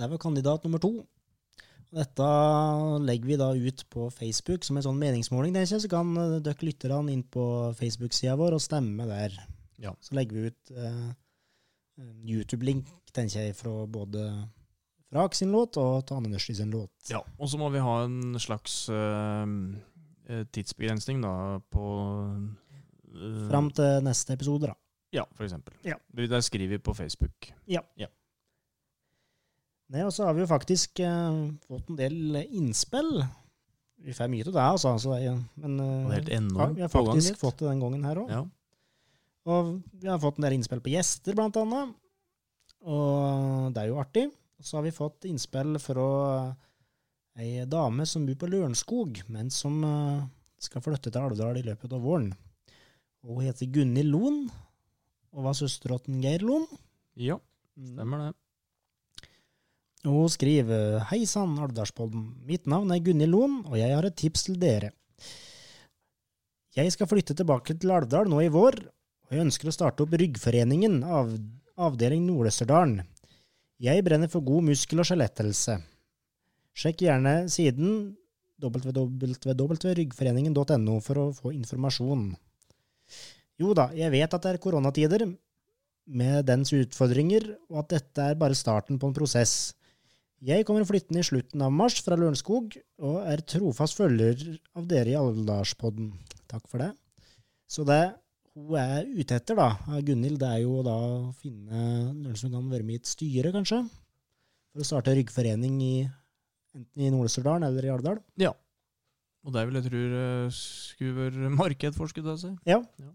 [SPEAKER 5] det
[SPEAKER 1] var kandidat nummer to. Dette legger vi da ut på Facebook som en sånn meningsmåling. jeg, Så kan eh, dere lytterne inn på Facebook-sida vår og stemme der.
[SPEAKER 2] Ja.
[SPEAKER 1] Så legger vi ut eh, YouTube-link, tenker jeg, fra både Frak sin låt og Tane Nørsti sin låt.
[SPEAKER 2] Ja, og så må vi ha en slags eh, eh, tidsbegrensning da på eh,
[SPEAKER 1] Fram til neste episode, da.
[SPEAKER 2] Ja, for eksempel.
[SPEAKER 1] Ja.
[SPEAKER 2] Der skriver vi på Facebook.
[SPEAKER 1] Nei, og så har vi jo faktisk eh, fått en del innspill. Vi får mye til det, altså. altså er, men eh,
[SPEAKER 2] helt
[SPEAKER 1] ja,
[SPEAKER 2] enormt
[SPEAKER 1] vi har faktisk
[SPEAKER 2] litt.
[SPEAKER 1] fått det den gangen her òg.
[SPEAKER 2] Ja.
[SPEAKER 1] Og vi har fått en del innspill på gjester, blant annet. Og det er jo artig. Og så har vi fått innspill fra ei dame som bor på Lørenskog, men som uh, skal flytte til Alvdal i løpet av våren. Og hun heter Gunhild Loen, og var søstera til Geir Loen.
[SPEAKER 2] ja, stemmer det.
[SPEAKER 1] Og hun skriver Hei sann, Alvdalspodden. Mitt navn er Gunhild Loen, og jeg har et tips til dere. Jeg skal flytte tilbake til Alvdal nå i vår, og jeg ønsker å starte opp Ryggforeningen, av, avdeling Nord-Østerdalen. Jeg brenner for god muskel- og skjelettelse. Sjekk gjerne siden www.ryggforeningen.no for å få informasjon. Jo da, jeg vet at det er koronatider, med dens utfordringer, og at dette er bare starten på en prosess. Jeg kommer flyttende i slutten av mars fra Lørenskog, og er trofast følger av dere i Alvdalspodden. Takk for det. Så det hun er ute etter, da, Gunhild, det er jo da å finne noen som kan være med i et styre, kanskje, for å starte ryggforening i enten i Nord-Østerdalen eller i Alvdal.
[SPEAKER 2] Og det vil jeg tro eh, skulle være marked for, skulle jeg si.
[SPEAKER 1] Ja.
[SPEAKER 2] Ja.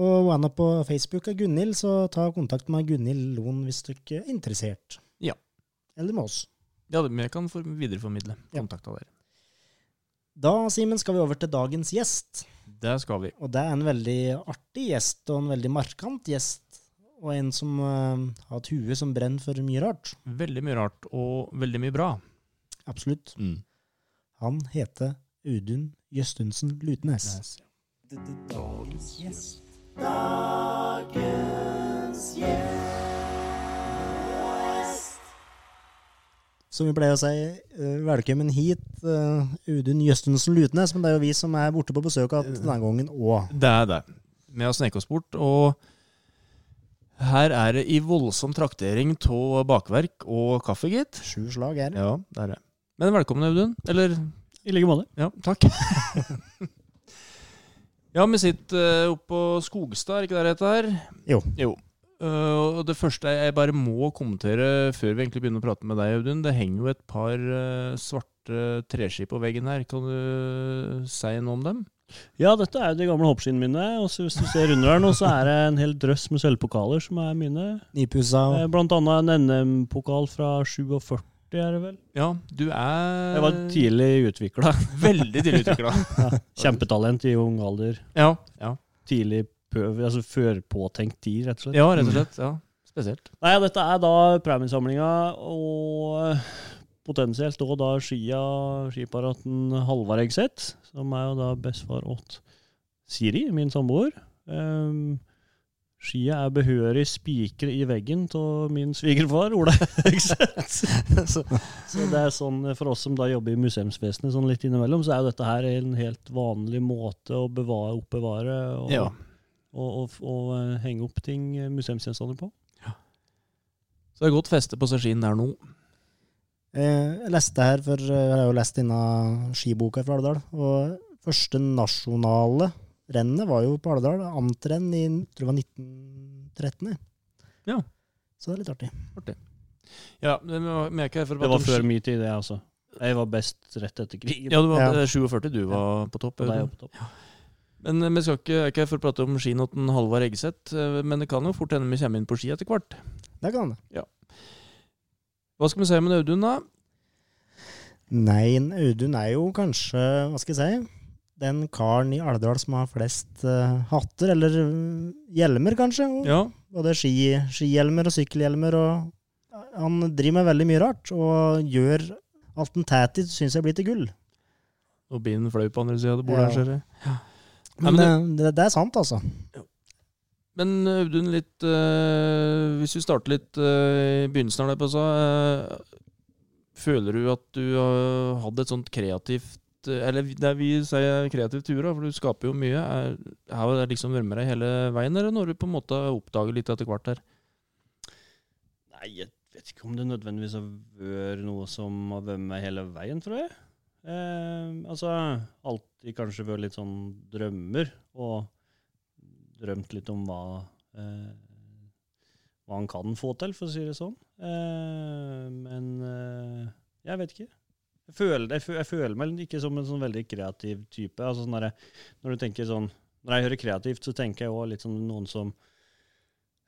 [SPEAKER 1] Og hun er på Facebook av Gunhild, så ta kontakt med Gunhild Loen hvis dere er interessert.
[SPEAKER 2] Ja.
[SPEAKER 1] Eller med oss.
[SPEAKER 2] Ja, vi kan for videreformidle
[SPEAKER 1] Ja.
[SPEAKER 2] kontakta der.
[SPEAKER 1] Da, Simen, skal vi over til dagens gjest.
[SPEAKER 2] Det skal vi.
[SPEAKER 1] Og det er en veldig artig gjest, og en veldig markant gjest. Og en som uh, har et hue som brenner for mye rart.
[SPEAKER 2] Veldig mye rart, og veldig mye bra.
[SPEAKER 1] Absolutt. Han heter Audun Jøstunsen Lutnes.
[SPEAKER 3] Dagens gjest. Dagens gjest.
[SPEAKER 1] Som vi pleier å si, eh, velkommen hit, Udun Audun Jøstunsen Lutnes. Men det er jo vi som er borte på besøk igjen denne gangen òg.
[SPEAKER 2] Det er det. Vi har sneket oss bort, og her er det i voldsom traktering av bakverk og kaffe, gitt.
[SPEAKER 1] Sju slag er det.
[SPEAKER 2] Ja, det er det. Men velkommen, Audun. Eller
[SPEAKER 6] I like måte.
[SPEAKER 2] Ja, takk. ja, vi sitter uh, oppe på Skogstad, er ikke det det heter her?
[SPEAKER 1] Jo.
[SPEAKER 2] jo. Eh, og det første jeg bare må kommentere før vi egentlig begynner å prate med deg, Audun, det henger jo et par uh, svarte treski på veggen her. Kan du si noe om dem?
[SPEAKER 6] Ja, dette er jo de gamle hoppskiene mine. Og hvis du ser under her nå, så er det en hel drøss med sølvpokaler som er mine.
[SPEAKER 1] Nypussa.
[SPEAKER 6] Eh, Blant annet en NM-pokal fra 47, er det vel.
[SPEAKER 2] Ja, du er
[SPEAKER 6] Jeg var tidlig utvikla.
[SPEAKER 2] veldig tidlig utvikla.
[SPEAKER 6] Kjempetalent i ung alder.
[SPEAKER 2] ja, ja.
[SPEAKER 6] Tidlig altså før påtenkt tid, rett og slett.
[SPEAKER 2] ja, rett og slett. Ja. Spesielt.
[SPEAKER 6] Nei, dette er da premiesamlinga, og potensielt òg da skia, skiparaten Halvard Egseth, som er jo da bestefar åt Siri, min samboer. Um, skia er behørig spikre i veggen av min svigerfar, Ola Egseth. så, så det er sånn for oss som da jobber i museumsvesenet sånn litt innimellom, så er jo dette her en helt vanlig måte å bevare, oppbevare og,
[SPEAKER 2] Ja.
[SPEAKER 6] Og, og, og henge opp ting, eh, museumsgjenstander på.
[SPEAKER 2] Så det er godt feste på seg skien der nå.
[SPEAKER 1] Eh, Jeg leste her, for eh, jeg har jo lest denne skiboka fra Alvdal. Og første nasjonale rennet var jo på Alvdal. Amtrenn i jeg tror det var 1913.
[SPEAKER 2] Ja.
[SPEAKER 1] Så det er litt artig.
[SPEAKER 2] Ja, er ikke for å
[SPEAKER 6] Det var før
[SPEAKER 2] mye
[SPEAKER 6] min tid, det, altså. Jeg var best rett etter krigen.
[SPEAKER 2] Ja, det var
[SPEAKER 1] Ja.
[SPEAKER 2] er 47 du var på topp.
[SPEAKER 6] jeg
[SPEAKER 2] Audun.
[SPEAKER 6] på topp.
[SPEAKER 2] Men eh, vi skal ikke, ikke for å prate om skinotten Halvard Eggeseth, eh, men det kan jo fort hende vi kommer inn på ski etter hvert.
[SPEAKER 1] Det kan det.
[SPEAKER 2] Hva skal vi si med Audun, da?
[SPEAKER 1] Nei, Audun er jo kanskje, hva skal jeg si, den karen i Alvdal som har flest uh, hatter, eller eh, hjelmer, kanskje.
[SPEAKER 2] Ja,
[SPEAKER 1] Både ski, skihjelmer og sykkelhjelmer. og Han driver med veldig mye rart, og gjør alt han tæter, syns jeg blir til gull.
[SPEAKER 2] Og bilen fløy på andre sida av bordet
[SPEAKER 1] Ja.
[SPEAKER 2] her, ser jeg.
[SPEAKER 1] Men,
[SPEAKER 2] men
[SPEAKER 1] eh, det, det er sant, altså.
[SPEAKER 2] Men Audun, litt øh, Hvis vi starter litt øh, i begynnelsen av det, på så, eh, føler du at du har hatt et sånt kreativt eh, Eller det vi sier kreativt tur, for du skaper jo mye. Er, har det liksom vært med deg hele veien, eller når du på en måte oppdager litt etter hvert her?
[SPEAKER 6] Nei, jeg vet ikke om det nødvendigvis har vært noe som har vært med hele veien, tror jeg. Eh, altså, alltid kanskje vært litt sånn drømmer, og drømt litt om hva eh, hva han kan få til, for å si det sånn. Eh, men jeg vet ikke. Jeg føler, jeg, jeg føler meg ikke som en sånn veldig kreativ type. Altså sånn der, når tenker sånn Når jeg hører kreativt, så tenker jeg òg litt sånn noen som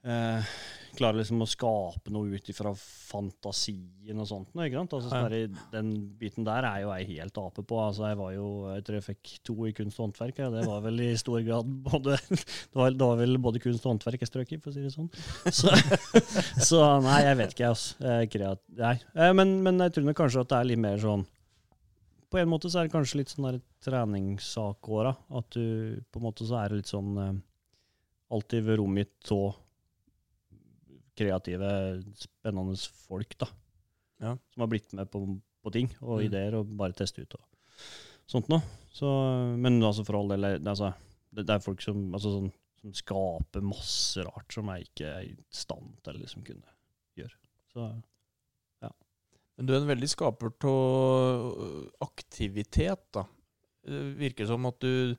[SPEAKER 6] eh, klarer liksom å skape noe ut ifra fantasien og sånt. Ikke sant? Altså, sånn der, den biten der er jo jeg helt ape på. Altså, jeg var jo, jeg tror jeg fikk to i kunst og håndverk. Ja. Det var vel i stor grad både Det var, det var vel både kunst og håndverk jeg strøk i, for å si det sånn. Så, så nei, jeg vet ikke, altså. Kreat, nei. Eh, Men, men jeg tror nok kanskje at det er litt mer sånn På en måte så er det kanskje litt sånn treningssakåra. At du på en måte så er det litt sånn eh, Alltid ved rommet så kreative, spennende folk, da.
[SPEAKER 2] Ja.
[SPEAKER 6] Som har blitt med på, på ting og
[SPEAKER 2] Mm.
[SPEAKER 6] ideer og bare teste ut og sånt noe. Så, men altså for all del, det, altså, det, det er folk som, altså, sånn, som skaper masse rart som jeg ikke er i stand til liksom kunne gjøre. Så ja.
[SPEAKER 2] Men du er en veldig skaper av aktivitet, da. Det virker som at du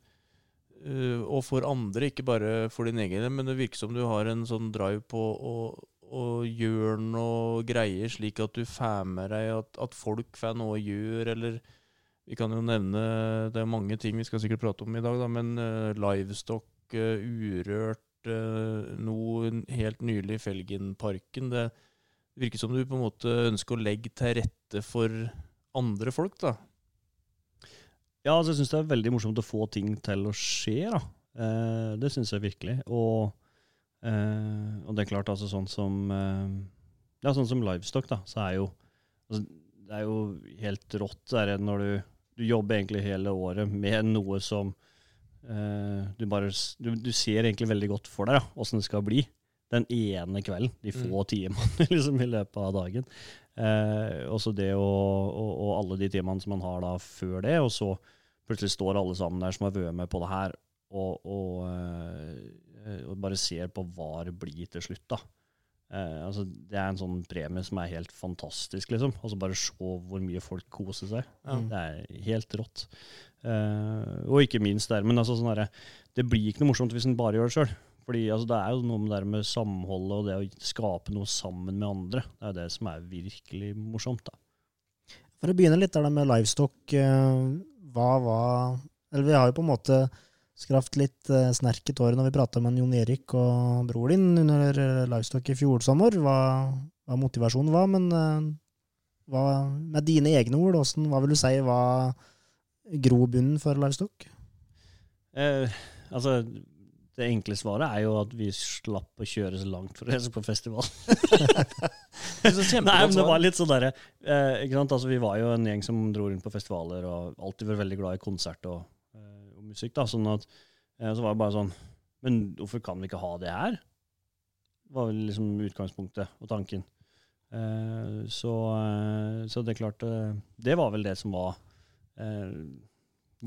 [SPEAKER 2] Og for andre, ikke bare for din egen, men det virker som du har en sånn drive på å, å gjøre noe greier, slik at du får med deg at, at folk får noe å gjøre, eller Vi kan jo nevne Det er mange ting vi skal sikkert prate om i dag, da, men uh, livestock, uh, urørt, uh, noe helt nylig i Felgenparken. Det virker som du på en måte ønsker å legge til rette for andre folk, da.
[SPEAKER 6] Ja, altså, jeg syns det er veldig morsomt å få ting til å skje, da. Eh, det syns jeg virkelig. Og, eh, og det er klart, altså sånn som eh, Ja, sånn som livestock, da, så er jo altså, Det er jo helt rått er når du, du jobber egentlig hele året med noe som eh, du bare du, du ser egentlig veldig godt for deg åssen det skal bli. Den ene kvelden, de få timene liksom, i løpet av dagen. Eh, og så det å, og, og alle de timene som man har da før det, og så plutselig står alle sammen der som har vært med på det her, og, og, eh, og bare ser på hva det blir til slutt, da. Eh, altså, det er en sånn premie som er helt fantastisk, liksom. Altså bare se hvor mye folk koser seg.
[SPEAKER 2] Ja.
[SPEAKER 6] Det er helt rått. Eh, og ikke minst der, men altså sånn derre Det blir ikke noe morsomt hvis en bare gjør det sjøl. Fordi altså, Det er jo noe med det med samholdet og det å skape noe sammen med andre. Det er det som er virkelig morsomt. da.
[SPEAKER 1] For å begynne litt der med livestock, eh, hva var Eller vi har jo på en måte skrapt litt eh, snerk i tåret når vi prata med Jon Erik og bror din under eh, livestock i fjor sommer, hva, hva motivasjonen var. Men hva, med dine egne ord, hvordan, hva vil du si var grobunnen for livestock?
[SPEAKER 6] Eh, altså, det enkle svaret er jo at vi slapp å kjøre så langt for å reise på festival. Nei, men det var litt sånn derre eh, Ikke sant, altså vi var jo en gjeng som dro rundt på festivaler og alltid var veldig glad i konsert og, eh, og musikk, da. Sånn at eh, så var det bare sånn Men hvorfor kan vi ikke ha det her? var vel liksom utgangspunktet og tanken. Eh, så, eh, så det er klart eh, Det var vel det som var eh,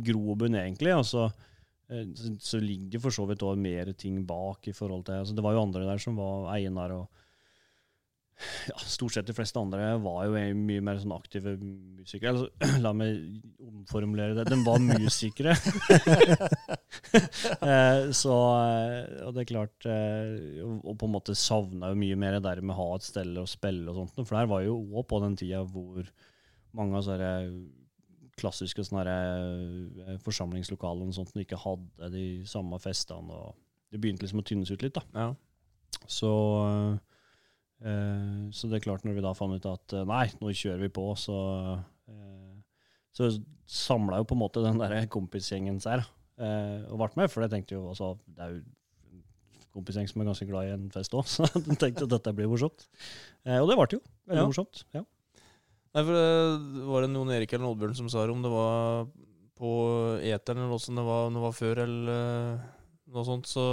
[SPEAKER 6] grobunn, egentlig. Og så, eh, så, så ligger det for så vidt også mer ting bak i forhold til altså Det var jo andre der som var Einar og ja, stort sett de fleste andre var jo mye mer sånn aktive musikere. Altså, la meg omformulere det. De var musikere. eh, så eh, Og det er klart eh, Og på en måte savna jo mye mer det der med å ha et sted å spille og sånt. For der var jo òg på den tida hvor mange av sånne klassiske sånne her, eh, forsamlingslokaler og sånt ikke hadde de samme festene. og Det begynte liksom å tynnes ut litt. da.
[SPEAKER 2] Ja.
[SPEAKER 6] Så, eh, så det er klart, når vi da fant ut at eh, nei, nå kjører vi på, så, eh, så samla jo på en måte den der kompisgjengen seg eh, og ble med. For jeg tenkte jo altså, det er jo en kompisgjeng som er ganske glad i en fest òg, så jeg tenkte at dette blir morsomt. Eh, og det ble det jo. Veldig
[SPEAKER 2] Ja.
[SPEAKER 6] morsomt. ja.
[SPEAKER 2] Nei, for det var det Jon Erik eller Oddbjørn som sa det, om det var på eteren eller åssen det det var før eller eh, noe sånt, så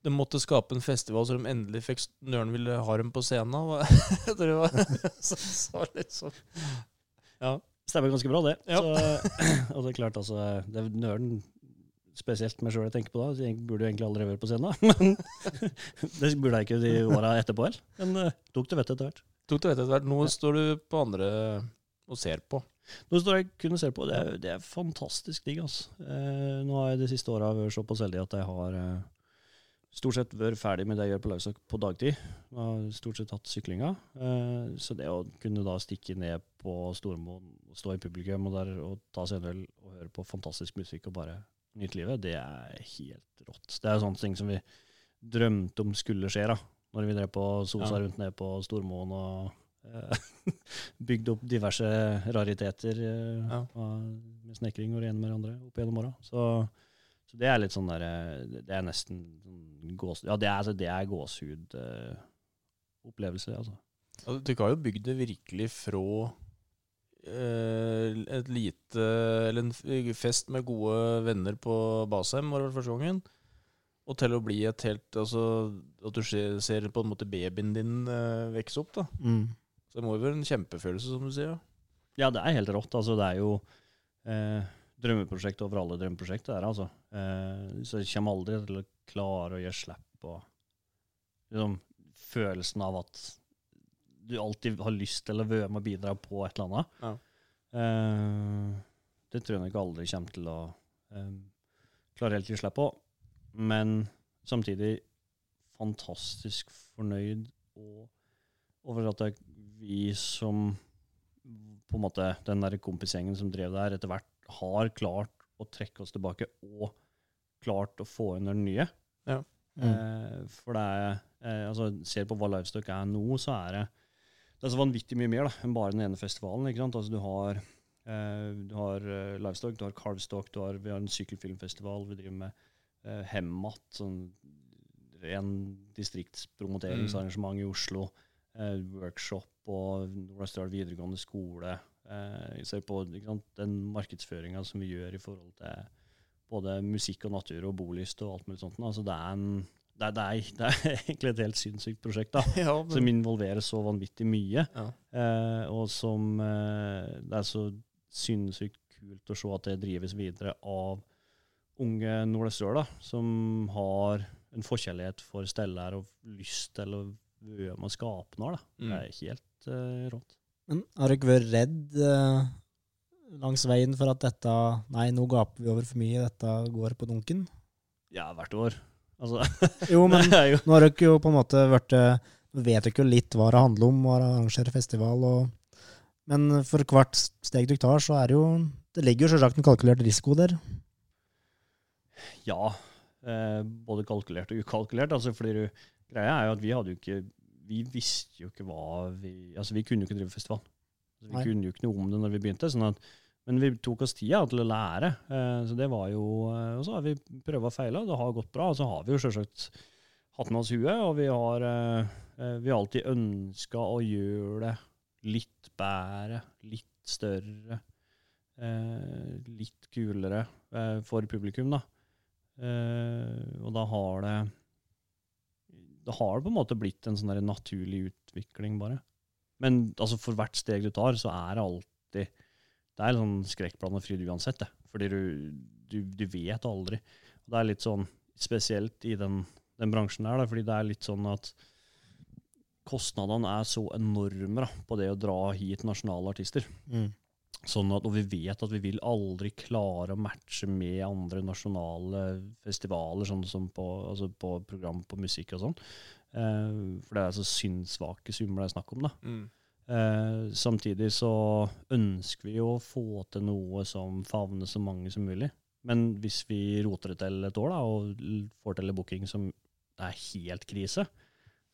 [SPEAKER 2] de måtte skape en festival så de endelig fikk Nøren ville ha dem på scenen. Jeg tror det var så, så liksom Ja.
[SPEAKER 6] Stemmer ganske bra, det.
[SPEAKER 2] Ja.
[SPEAKER 6] Så, og det er klart, altså Det er nøren spesielt meg sjøl jeg tenker på da. de Jeg burde jo egentlig aldri vært på scenen. Men det burde jeg ikke de åra etterpå heller. Men uh, tok det vettet etter hvert.
[SPEAKER 2] Tok det vet etter hvert. Nå står du på andre og ser på.
[SPEAKER 6] Nå står jeg kun og ser på. Det er, det er fantastisk digg, altså. Eh, nå har jeg de siste åra vært såpass heldig at jeg har eh, stort sett vært ferdig med det jeg gjør på Lausak på dagtid. Jeg har stort sett hatt syklinga. Eh, så det å kunne da stikke ned på Stormoen stå i publikum og, der, og ta seg en øl og høre på fantastisk musikk og bare nyte livet, det er helt rått. Det er sånne ting som vi drømte om skulle skje, da. Når vi drev på sosa
[SPEAKER 2] Ja.
[SPEAKER 6] rundt ned på Stormoen og eh, bygde opp diverse rariteter eh,
[SPEAKER 2] Ja.
[SPEAKER 6] med snekring og det ene med det andre opp gjennom åra. Så, så det er litt sånn der eh, Det er nesten sånn gås... Ja, det er, altså, det er gåsehudopplevelse, eh, altså.
[SPEAKER 2] Ja, Dere har jo bygd det virkelig fra eh, et lite Eller en fest med gode venner på Basheim, var det vel første gangen. Og til å bli et helt Altså at du ser, ser på en måte babyen din uh, vokse opp, da.
[SPEAKER 1] Mm.
[SPEAKER 2] Så det må jo være en kjempefølelse, som du sier. Ja.
[SPEAKER 6] Ja, det er helt rått. Altså, det er jo eh, drømmeprosjekt over alle drømmeprosjekt. Det er, altså. eh, så jeg kommer aldri til å klare å gjøre slipp på liksom, følelsen av at du alltid har lyst til å være med og bidra på et eller annet.
[SPEAKER 2] Ja.
[SPEAKER 6] Eh, det tror jeg nok aldri kommer til å eh, klare helt å gi slipp på. Men samtidig fantastisk fornøyd og over at vi som på en måte den der kompisgjengen som drev der, etter hvert har klart å trekke oss tilbake og klart å få inn den nye.
[SPEAKER 1] Mm.
[SPEAKER 6] Eh, for det er eh, altså, Ser på hva Livestock er nå, så er det det er så vanvittig mye mer da, enn bare den ene festivalen. ikke sant? Altså, du har, eh, du har eh, Livestock, du har Carvestock, du har, vi har en sykkelfilmfestival, vi driver med eh, Hemmat, sånn ren distriktspromoteringsarrangement i Oslo. Eh, workshop og Norastad videregående skole. Eh, ser på sant, den markedsføringa som vi gjør i forhold til både musikk og natur og bolyst og alt mulig sånt. Altså, det, er en, det, er, det, er, det er egentlig et helt sinnssykt prosjekt. da
[SPEAKER 2] Ja,
[SPEAKER 6] som involverer så vanvittig mye.
[SPEAKER 2] Ja.
[SPEAKER 6] Eh, og som eh, Det er så sinnssykt kult å se at det drives videre av unge da, som har en forkjærlighet for steller og lyst til å være med å skape noe. Da.
[SPEAKER 2] Mm.
[SPEAKER 6] Det er helt uh, rått.
[SPEAKER 1] Men har du ikke vært redd uh, langs veien for at dette Nei, nå gaper vi over for mye, dette går på dunken?
[SPEAKER 6] Ja, hvert år. Altså,
[SPEAKER 1] Jo, men
[SPEAKER 6] jo
[SPEAKER 1] nå har dere jo på en måte vært eh, Nå vet dere jo litt hva det handler om, å arrangere festival, og, men for hvert steg dere tar, så er det jo Det ligger jo selvsagt en kalkulert risiko der.
[SPEAKER 6] Ja, eh, både kalkulert og ukalkulert. Altså, fordi du, greia er jo at vi hadde jo ikke Vi visste jo ikke hva vi Altså, vi kunne jo ikke drive festival. Altså, vi
[SPEAKER 1] Nei.
[SPEAKER 6] kunne jo ikke noe om det når vi begynte. sånn at men vi tok oss tida til å lære. Eh, så det var jo, eh, Og så har vi prøvd og feila, det har gått bra. Og så har vi jo selvsagt hatt med oss huet, og vi har, eh, vi har alltid ønska å gjøre det litt bedre, litt større, eh, litt kulere for publikum, da. Eh, og da har det Da har det på en måte blitt en sånn naturlig utvikling, bare. Men altså, for hvert steg du tar, så er det alltid Det er sånn skrekkblandet fryd uansett, det. Fordi du, du, du vet aldri. Og det er litt sånn spesielt i den, den bransjen der, da, fordi det er litt sånn at kostnadene er så enorme da, på det å dra hit nasjonale artister. Sånn at, og vi vet at vi vil aldri klare å matche med andre nasjonale festivaler, sånn som på, altså på program på musikk og sånn. Eh, for det er så synssvake summer det er snakk om. da.
[SPEAKER 2] Mm.
[SPEAKER 6] Eh, samtidig så ønsker vi jo å få til noe som favner så mange som mulig. Men hvis vi roter det til et år da, og får til en booking som er helt krise,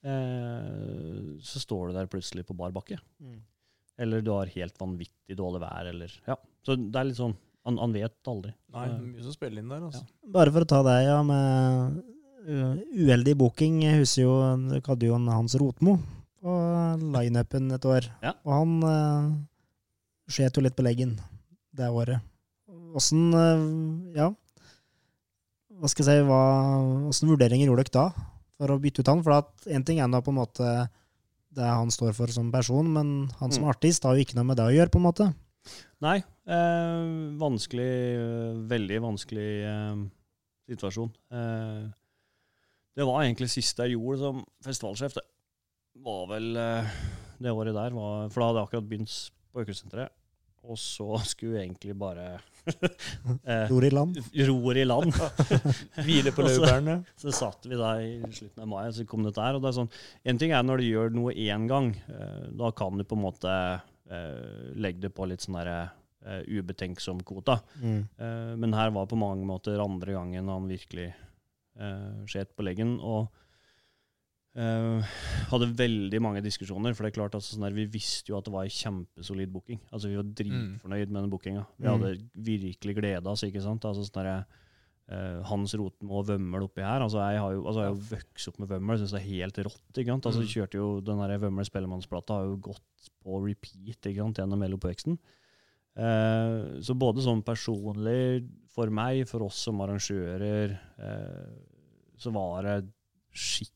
[SPEAKER 6] eh, så står du der plutselig på bar bakke. Eller du har helt vanvittig dårlig vær, eller Ja. Så det er litt sånn Han, han vet aldri.
[SPEAKER 2] Nei, mye som spiller inn der, altså.
[SPEAKER 1] Bare for å ta deg, ja, med uh, uheldig booking. Jeg husker jo du hadde jo en Hans Rotmo på lineupen et år.
[SPEAKER 6] Ja.
[SPEAKER 1] Og han uh, skjet jo litt på leggen det året. Åssen uh, Ja. hva skal jeg si, hva, Åssen vurderinger gjorde dere da for å bytte ut han? For at en ting er nå på en måte det han står for som person, men han som
[SPEAKER 6] Mm.
[SPEAKER 1] artist har jo ikke noe med det å gjøre, på en måte.
[SPEAKER 6] Nei, eh, vanskelig, eh, veldig vanskelig eh, situasjon. Eh, det var egentlig siste jeg gjorde som festivalsjef. Det var vel eh, det året der, var, for da hadde jeg akkurat begynt på Økosenteret. Og så skulle vi egentlig bare eh,
[SPEAKER 1] Ror i land.
[SPEAKER 6] Ror i land.
[SPEAKER 2] Hvile på
[SPEAKER 6] laurbærene. så- Så satt vi der i slutten av mai, og så kom dette her. Og det er sånn, en ting er når du gjør noe én gang. eh, Da kan du på en måte eh, legge det på litt sånn derre eh, ubetenksom kvota.
[SPEAKER 1] Mm.
[SPEAKER 6] Eh, Men her var på mange måter andre gangen han virkelig uh, skjet på leggen. Og eh, hadde veldig mange diskusjoner. For det er klart altså, sånn der, Vi visste jo at det var en kjempesolid booking. Altså Vi var dritfornøyd med den bookinga. Vi
[SPEAKER 1] Mm.
[SPEAKER 6] hadde virkelig gleda oss. ikke sant? Altså sånn der, eh, Hans Rotmo og Vømmøl oppi her. Altså Jeg har jo, altså, jeg har jo vokst opp med Vømmøl, syns det er helt rått. ikke sant? Altså
[SPEAKER 2] Mm.
[SPEAKER 6] Kjørte jo Den der Vømmøl Spellemannsplata har jo gått på repeat ikke sant? gjennom hele oppveksten. Eh, så både sånn personlig for meg, for oss som arrangører, eh, så var det skikkelig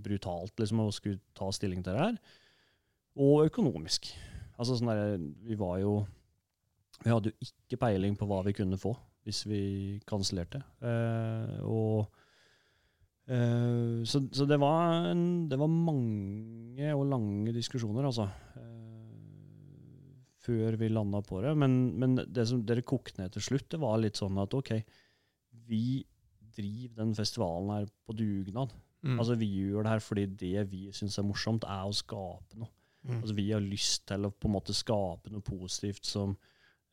[SPEAKER 6] brutalt liksom, å skulle ta stilling til det her. Og økonomisk. Altså sånn der, vi var jo Vi hadde jo ikke peiling på hva vi kunne få hvis vi kansellerte. Eh, eh, så, så det var, en, det var mange og lange diskusjoner, altså. Eh, før vi landa på det. Men, men det som dere kokte ned til slutt, det var litt sånn at OK, vi driver den festivalen her på dugnad.
[SPEAKER 2] Mm.
[SPEAKER 6] Altså Vi gjør det her fordi det vi syns er morsomt, er å skape noe.
[SPEAKER 1] Mm.
[SPEAKER 6] Altså Vi har lyst til å på en måte skape noe positivt som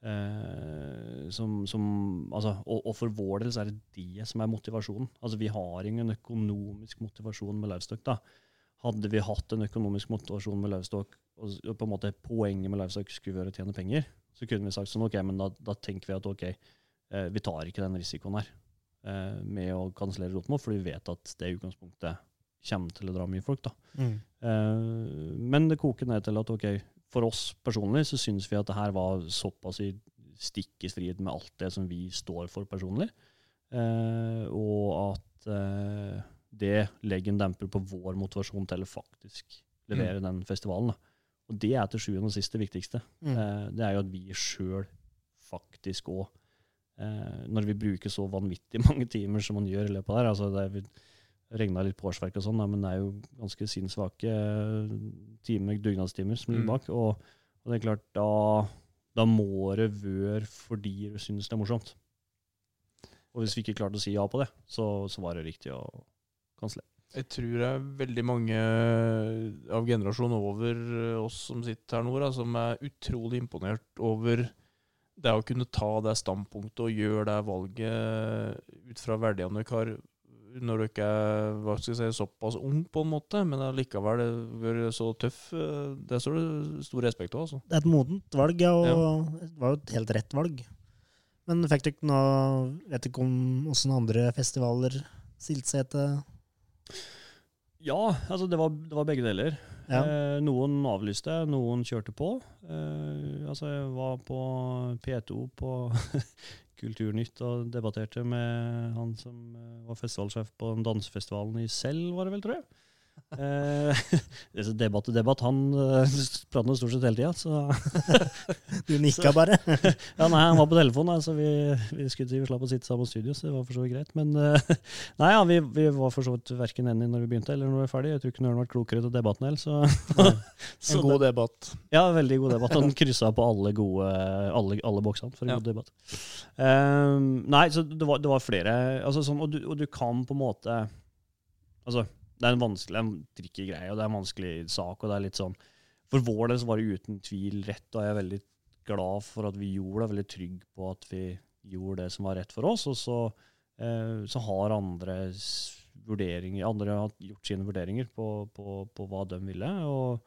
[SPEAKER 6] eh, som, som altså, og, og for vår del så er det det som er motivasjonen. Altså Vi har ingen økonomisk motivasjon med Livestock. da. Hadde vi hatt en økonomisk motivasjon med Livestock, og og på en måte poenget med Livestock skulle være å tjene penger, så kunne vi sagt sånn, ok, men da, da tenker vi at ok, eh, vi tar ikke den risikoen her eh, med å kansellere Rotmo, for vi vet at det utgangspunktet kommer til å dra mye folk. da.
[SPEAKER 1] Mm.
[SPEAKER 6] Eh, men det koker ned til at ok, for oss personlig så syns vi at det her var såpass i stikk i strid med alt det som vi står for personlig, eh, og at eh, det legger en demper på vår motivasjon til å faktisk levere den festivalen. Da. Og det er til sjuende og sist det viktigste.
[SPEAKER 1] Mm.
[SPEAKER 6] Eh, det er jo at vi sjøl faktisk òg Når vi bruker så vanvittig mange timer som man gjør i løpet av det her, altså det er, vi regna litt på årsverk og sånn, men det er jo ganske sinnssvake eh, timer, dugnadstimer som ligger
[SPEAKER 2] Mm.
[SPEAKER 6] bak. Og, og det er klart, da, da må det være fordi du syns det er morsomt. Og hvis vi ikke klarte å si ja på det, så, så var det riktig å kansellere.
[SPEAKER 2] Jeg tror det er veldig mange av generasjonen over eh, oss som sitter her nå, da, som er utrolig imponert over det å kunne ta det standpunktet og gjøre det valget ut fra verdiene dere har når dere er hva skal jeg si, såpass ung, på en måte, men allikevel vært så tøff. eh, Det står det stor respekt av. Altså.
[SPEAKER 1] Det er et modent valg, ja, og det var jo et helt rett valg. Men fikk dere noe Vet ikke om åssen andre festivaler Siltsete
[SPEAKER 6] Ja, altså det var, det var begge deler.
[SPEAKER 1] Ja.
[SPEAKER 6] Eh, noen avlyste, noen kjørte på. Eh, altså jeg var på P2 på Kulturnytt og debatterte med han som eh, var festivalsjef på dansefestivalen i Selv, var det vel, tror jeg. Eh, debatt og debatt. Han eh, prater nå stort sett hele tida, så
[SPEAKER 1] Du nikka bare.
[SPEAKER 6] Ja, nei, han var på telefonen, så vi, vi skulle til, vi slapp å sitte sammen i studio, så det var for så vidt greit. Men eh, nei, ja, vi, vi var for så vidt verken enige når vi begynte eller når vi var ferdig. Jeg tror ikke Nøren ble klokere til debatten heller, så, så
[SPEAKER 2] En god debatt.
[SPEAKER 6] ja, veldig god debatt. Han kryssa på alle gode alle, alle boksene for en
[SPEAKER 2] Ja.
[SPEAKER 6] god debatt. Um, nei, så det var, det var flere altså, sånn, og, du, og du kan på en måte Altså, det er en vanskelig en tricky greie, og det er en vanskelig sak, og det er litt sånn For vår del så var det uten tvil rett, og jeg er veldig glad for at vi gjorde det, veldig trygg på at vi gjorde det som var rett for oss. Og så, eh, så har andre vurderinger Andre har gjort sine vurderinger på, på, på hva de ville. og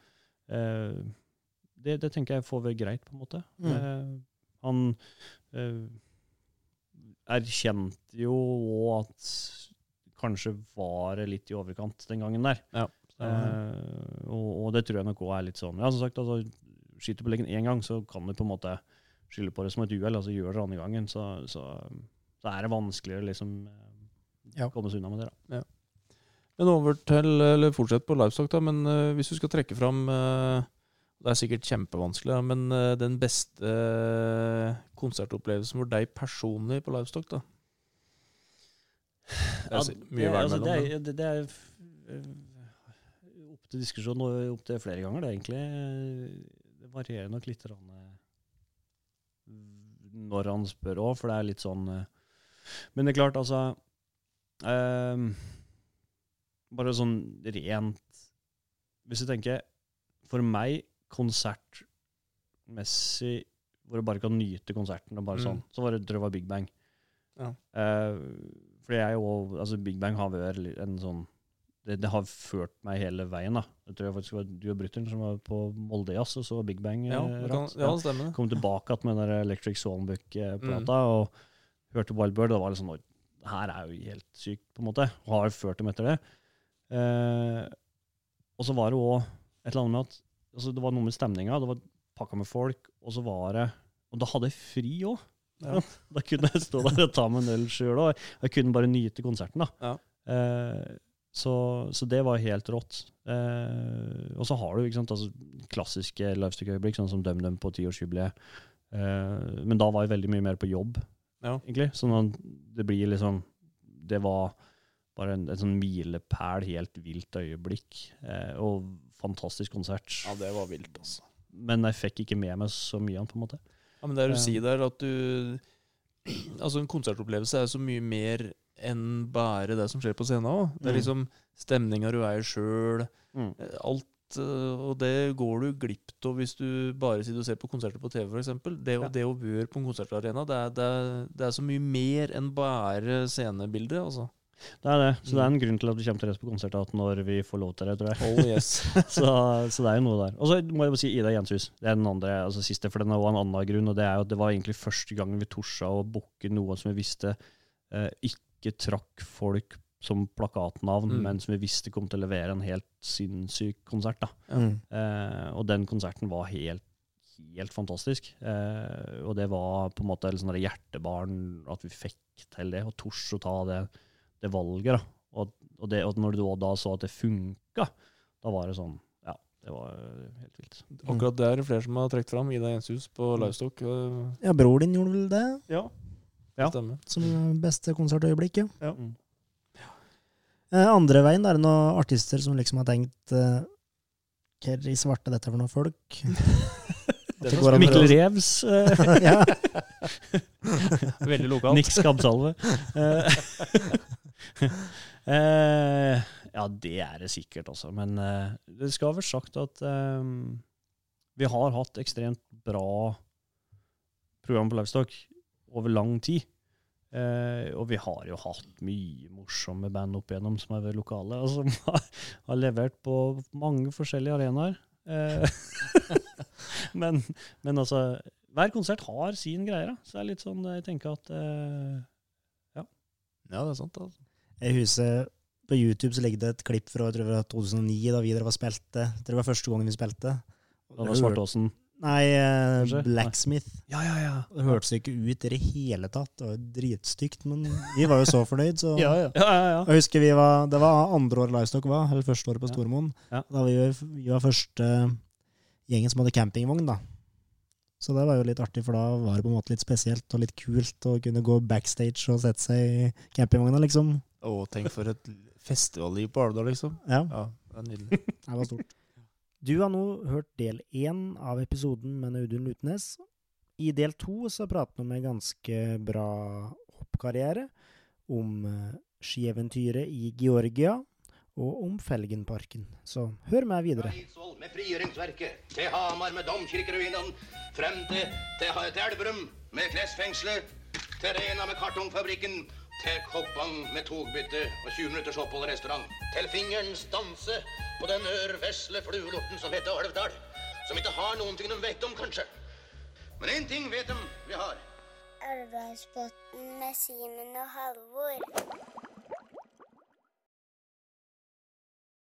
[SPEAKER 6] eh, det, det tenker jeg får være greit, på en måte.
[SPEAKER 1] Mm.
[SPEAKER 6] Eh, han eh, erkjente jo òg at kanskje var det litt i overkant den gangen der.
[SPEAKER 2] Ja.
[SPEAKER 6] Eh, og, og det tror jeg nok òg er litt sånn. Ja, som sagt, altså, skyter på leggen én gang, så kan du på en måte skylde på det som et uhell. Altså gjør det andre gangen, så, så så er det vanskeligere liksom eh,
[SPEAKER 1] Ja.
[SPEAKER 6] komme seg unna med det. da.
[SPEAKER 2] Men over til, eller fortsett på livestock, da. Men uh, hvis du skal trekke fram uh, Det er sikkert kjempevanskelig, men den beste konsertopplevelsen for deg personlig på livestock, da? Det er
[SPEAKER 6] Ja, det,
[SPEAKER 2] mye
[SPEAKER 6] altså, det,
[SPEAKER 2] mellom,
[SPEAKER 6] er, det, det er eh, opp til diskusjon og opp til flere ganger. Det er egentlig Det varierer nok litt eh, når han spør òg, for det er litt sånn eh, Men det er klart, altså ehm, Bare sånn rent Hvis du tenker For meg, konsertmessig hvor du bare kan nyte konserten, og bare
[SPEAKER 2] Mm.
[SPEAKER 6] sånn, så var det, det var Big Bang.
[SPEAKER 2] Ja.
[SPEAKER 6] Eh, fordi jeg jo Altså, Big Bang har vært en sånn det, det har ført meg hele veien, da. Jeg tror jeg faktisk var du og Brutter'n som var på Moldejazz, og så Big Bang
[SPEAKER 2] Ja,
[SPEAKER 6] eh,
[SPEAKER 2] det kan, ja, det stemmer.
[SPEAKER 6] Kom tilbake med den der Electric Swanbook-plata
[SPEAKER 2] Mm.
[SPEAKER 6] og hørte Wild Bird, og det var liksom her er jo helt sykt, på en måte. Og har ført dem etter det. Eh, og så var det òg et eller annet med at altså, Det var noe med stemninga. Det var pakka med folk, og så var det Og da hadde jeg fri òg.
[SPEAKER 2] Ja.
[SPEAKER 6] Da kunne jeg stå der og ta meg en øl sjøl òg. Jeg kunne bare nyte konserten, da.
[SPEAKER 2] Ja.
[SPEAKER 6] Eh, så, så det var helt rått. Eh, og så har du sant, altså, klassiske livestykke-øyeblikk, sånn som DumDum på tiårsjubileet. Eh, men da var jeg veldig mye mer på jobb,
[SPEAKER 2] Ja.
[SPEAKER 6] egentlig. Sånn det blir liksom Det var bare en, en sånn milepæl, helt vilt øyeblikk. Eh, og fantastisk konsert.
[SPEAKER 2] Ja, det var vilt, altså.
[SPEAKER 6] Men jeg fikk ikke med meg så mye av den, på en måte.
[SPEAKER 2] Ja, men det er
[SPEAKER 6] å
[SPEAKER 2] si der, at du Altså, en konsertopplevelse er så mye mer enn bare det som skjer på scenen òg. Det er
[SPEAKER 6] Mm.
[SPEAKER 2] liksom stemninga du er sjøl,
[SPEAKER 6] Mm.
[SPEAKER 2] alt eh, Og det går du glipp av hvis du bare sitter og ser på konserter på TV, f.eks. Det,
[SPEAKER 6] Ja.
[SPEAKER 2] det å være på en konsertarena, det er, det, er, det er så mye mer enn bare scenebildet, altså.
[SPEAKER 6] Det er det. Så det er en grunn til at vi kommer til å på konsert når vi får lov til det, tror jeg.
[SPEAKER 2] Oh yes.
[SPEAKER 6] så, så det er jo noe der. Og så må jeg bare si Ida Jenshus. Det er den andre, altså siste, for den er også en annen grunn. Og det er jo at det var egentlig første gangen vi torsa å booke noe som vi visste eh, ikke trakk folk som plakatnavn,
[SPEAKER 2] Mm.
[SPEAKER 6] men som vi visste kom til å levere en helt sinnssyk konsert. da.
[SPEAKER 1] Mm.
[SPEAKER 6] Eh, og den konserten var helt, helt fantastisk. Eh, og det var på en måte der hjertebarn at vi fikk til det, og tors å ta det, det valget. da. Og, og, det, og når du da, så at det funka, da var det sånn Ja, det var helt vilt.
[SPEAKER 2] Akkurat det er det flere som har trukket fram. Ida Jenshus på Livestock. eh,
[SPEAKER 1] Ja, bror din gjorde vel det,
[SPEAKER 6] Ja. Ja.
[SPEAKER 2] Stemmer.
[SPEAKER 1] som beste konsertøyeblikk, ja.
[SPEAKER 2] Ja.
[SPEAKER 6] Mm.
[SPEAKER 1] Eh, andre veien, er det noen artister som liksom har tenkt eh, Hva i svarte dette for noen folk? Går
[SPEAKER 6] Mikkel Revs. Eh.
[SPEAKER 2] Veldig lokalt.
[SPEAKER 6] Nick Skabsalve. Eh, eh, ja, det er det sikkert også. Men det skal vel sagt at um, vi har hatt ekstremt bra program på Livestock over lang tid. Uh, og vi har jo hatt mye morsomme band opp igjennom som er lokale, og som har, har levert på mange forskjellige arenaer. Eh, men, men altså hver konsert har sin greie, da. Så det er litt sånn jeg tenker at eh,
[SPEAKER 2] Ja, det er sant. altså.
[SPEAKER 1] Jeg husker på YouTube så ligger det et klipp fra jeg tror det var 2009, da vi var og spilte. Jeg tror det var første gangen vi spilte.
[SPEAKER 6] Da var Svartåsen
[SPEAKER 1] Nei, eh,
[SPEAKER 6] Kanskje?
[SPEAKER 1] Blacksmith.
[SPEAKER 6] Ja, ja, ja.
[SPEAKER 1] Det hørtes ikke ut i det hele tatt. Det var dritstygt, men vi var jo så fornøyd, så
[SPEAKER 6] Ja, ja, ja. ja.
[SPEAKER 1] Jeg husker vi var, Det var andre året Livestock var, eller første året på
[SPEAKER 6] Ja.
[SPEAKER 1] Stormoen.
[SPEAKER 6] Ja.
[SPEAKER 1] Da vi, var- vi var første gjengen som hadde campingvogn, da. Så det var jo litt artig, for da var det på en måte litt spesielt og litt kult å kunne gå backstage og sette seg i campingvogna, liksom.
[SPEAKER 2] Å, tenk for et festivalliv på Alvdal, liksom.
[SPEAKER 1] Ja,
[SPEAKER 2] Ja, det er nydelig.
[SPEAKER 1] det var stort. Du har nå hørt del én av episoden med Audun Lutnes. I del to så prater vi om en ganske bra hoppkarriere, om eh, skieventyret i Georgia og om Felgenparken. Så hør med videre.
[SPEAKER 7] Eidsvoll med frigjøringsverket, til Hamar med domkirkeruinene, frem til, til, til Elverum med klesfengselet, til Rena med kartongfabrikken, til Koppang med togbytte og 20 minutters opphold i restaurant, til fingerens danse på den ørvesle fluelorten som heter Alvdal, som ikke har noen ting de vet om, kanskje. Men én ting vet de vi har.
[SPEAKER 4] Elvdalsbotn med Simen og Halvor.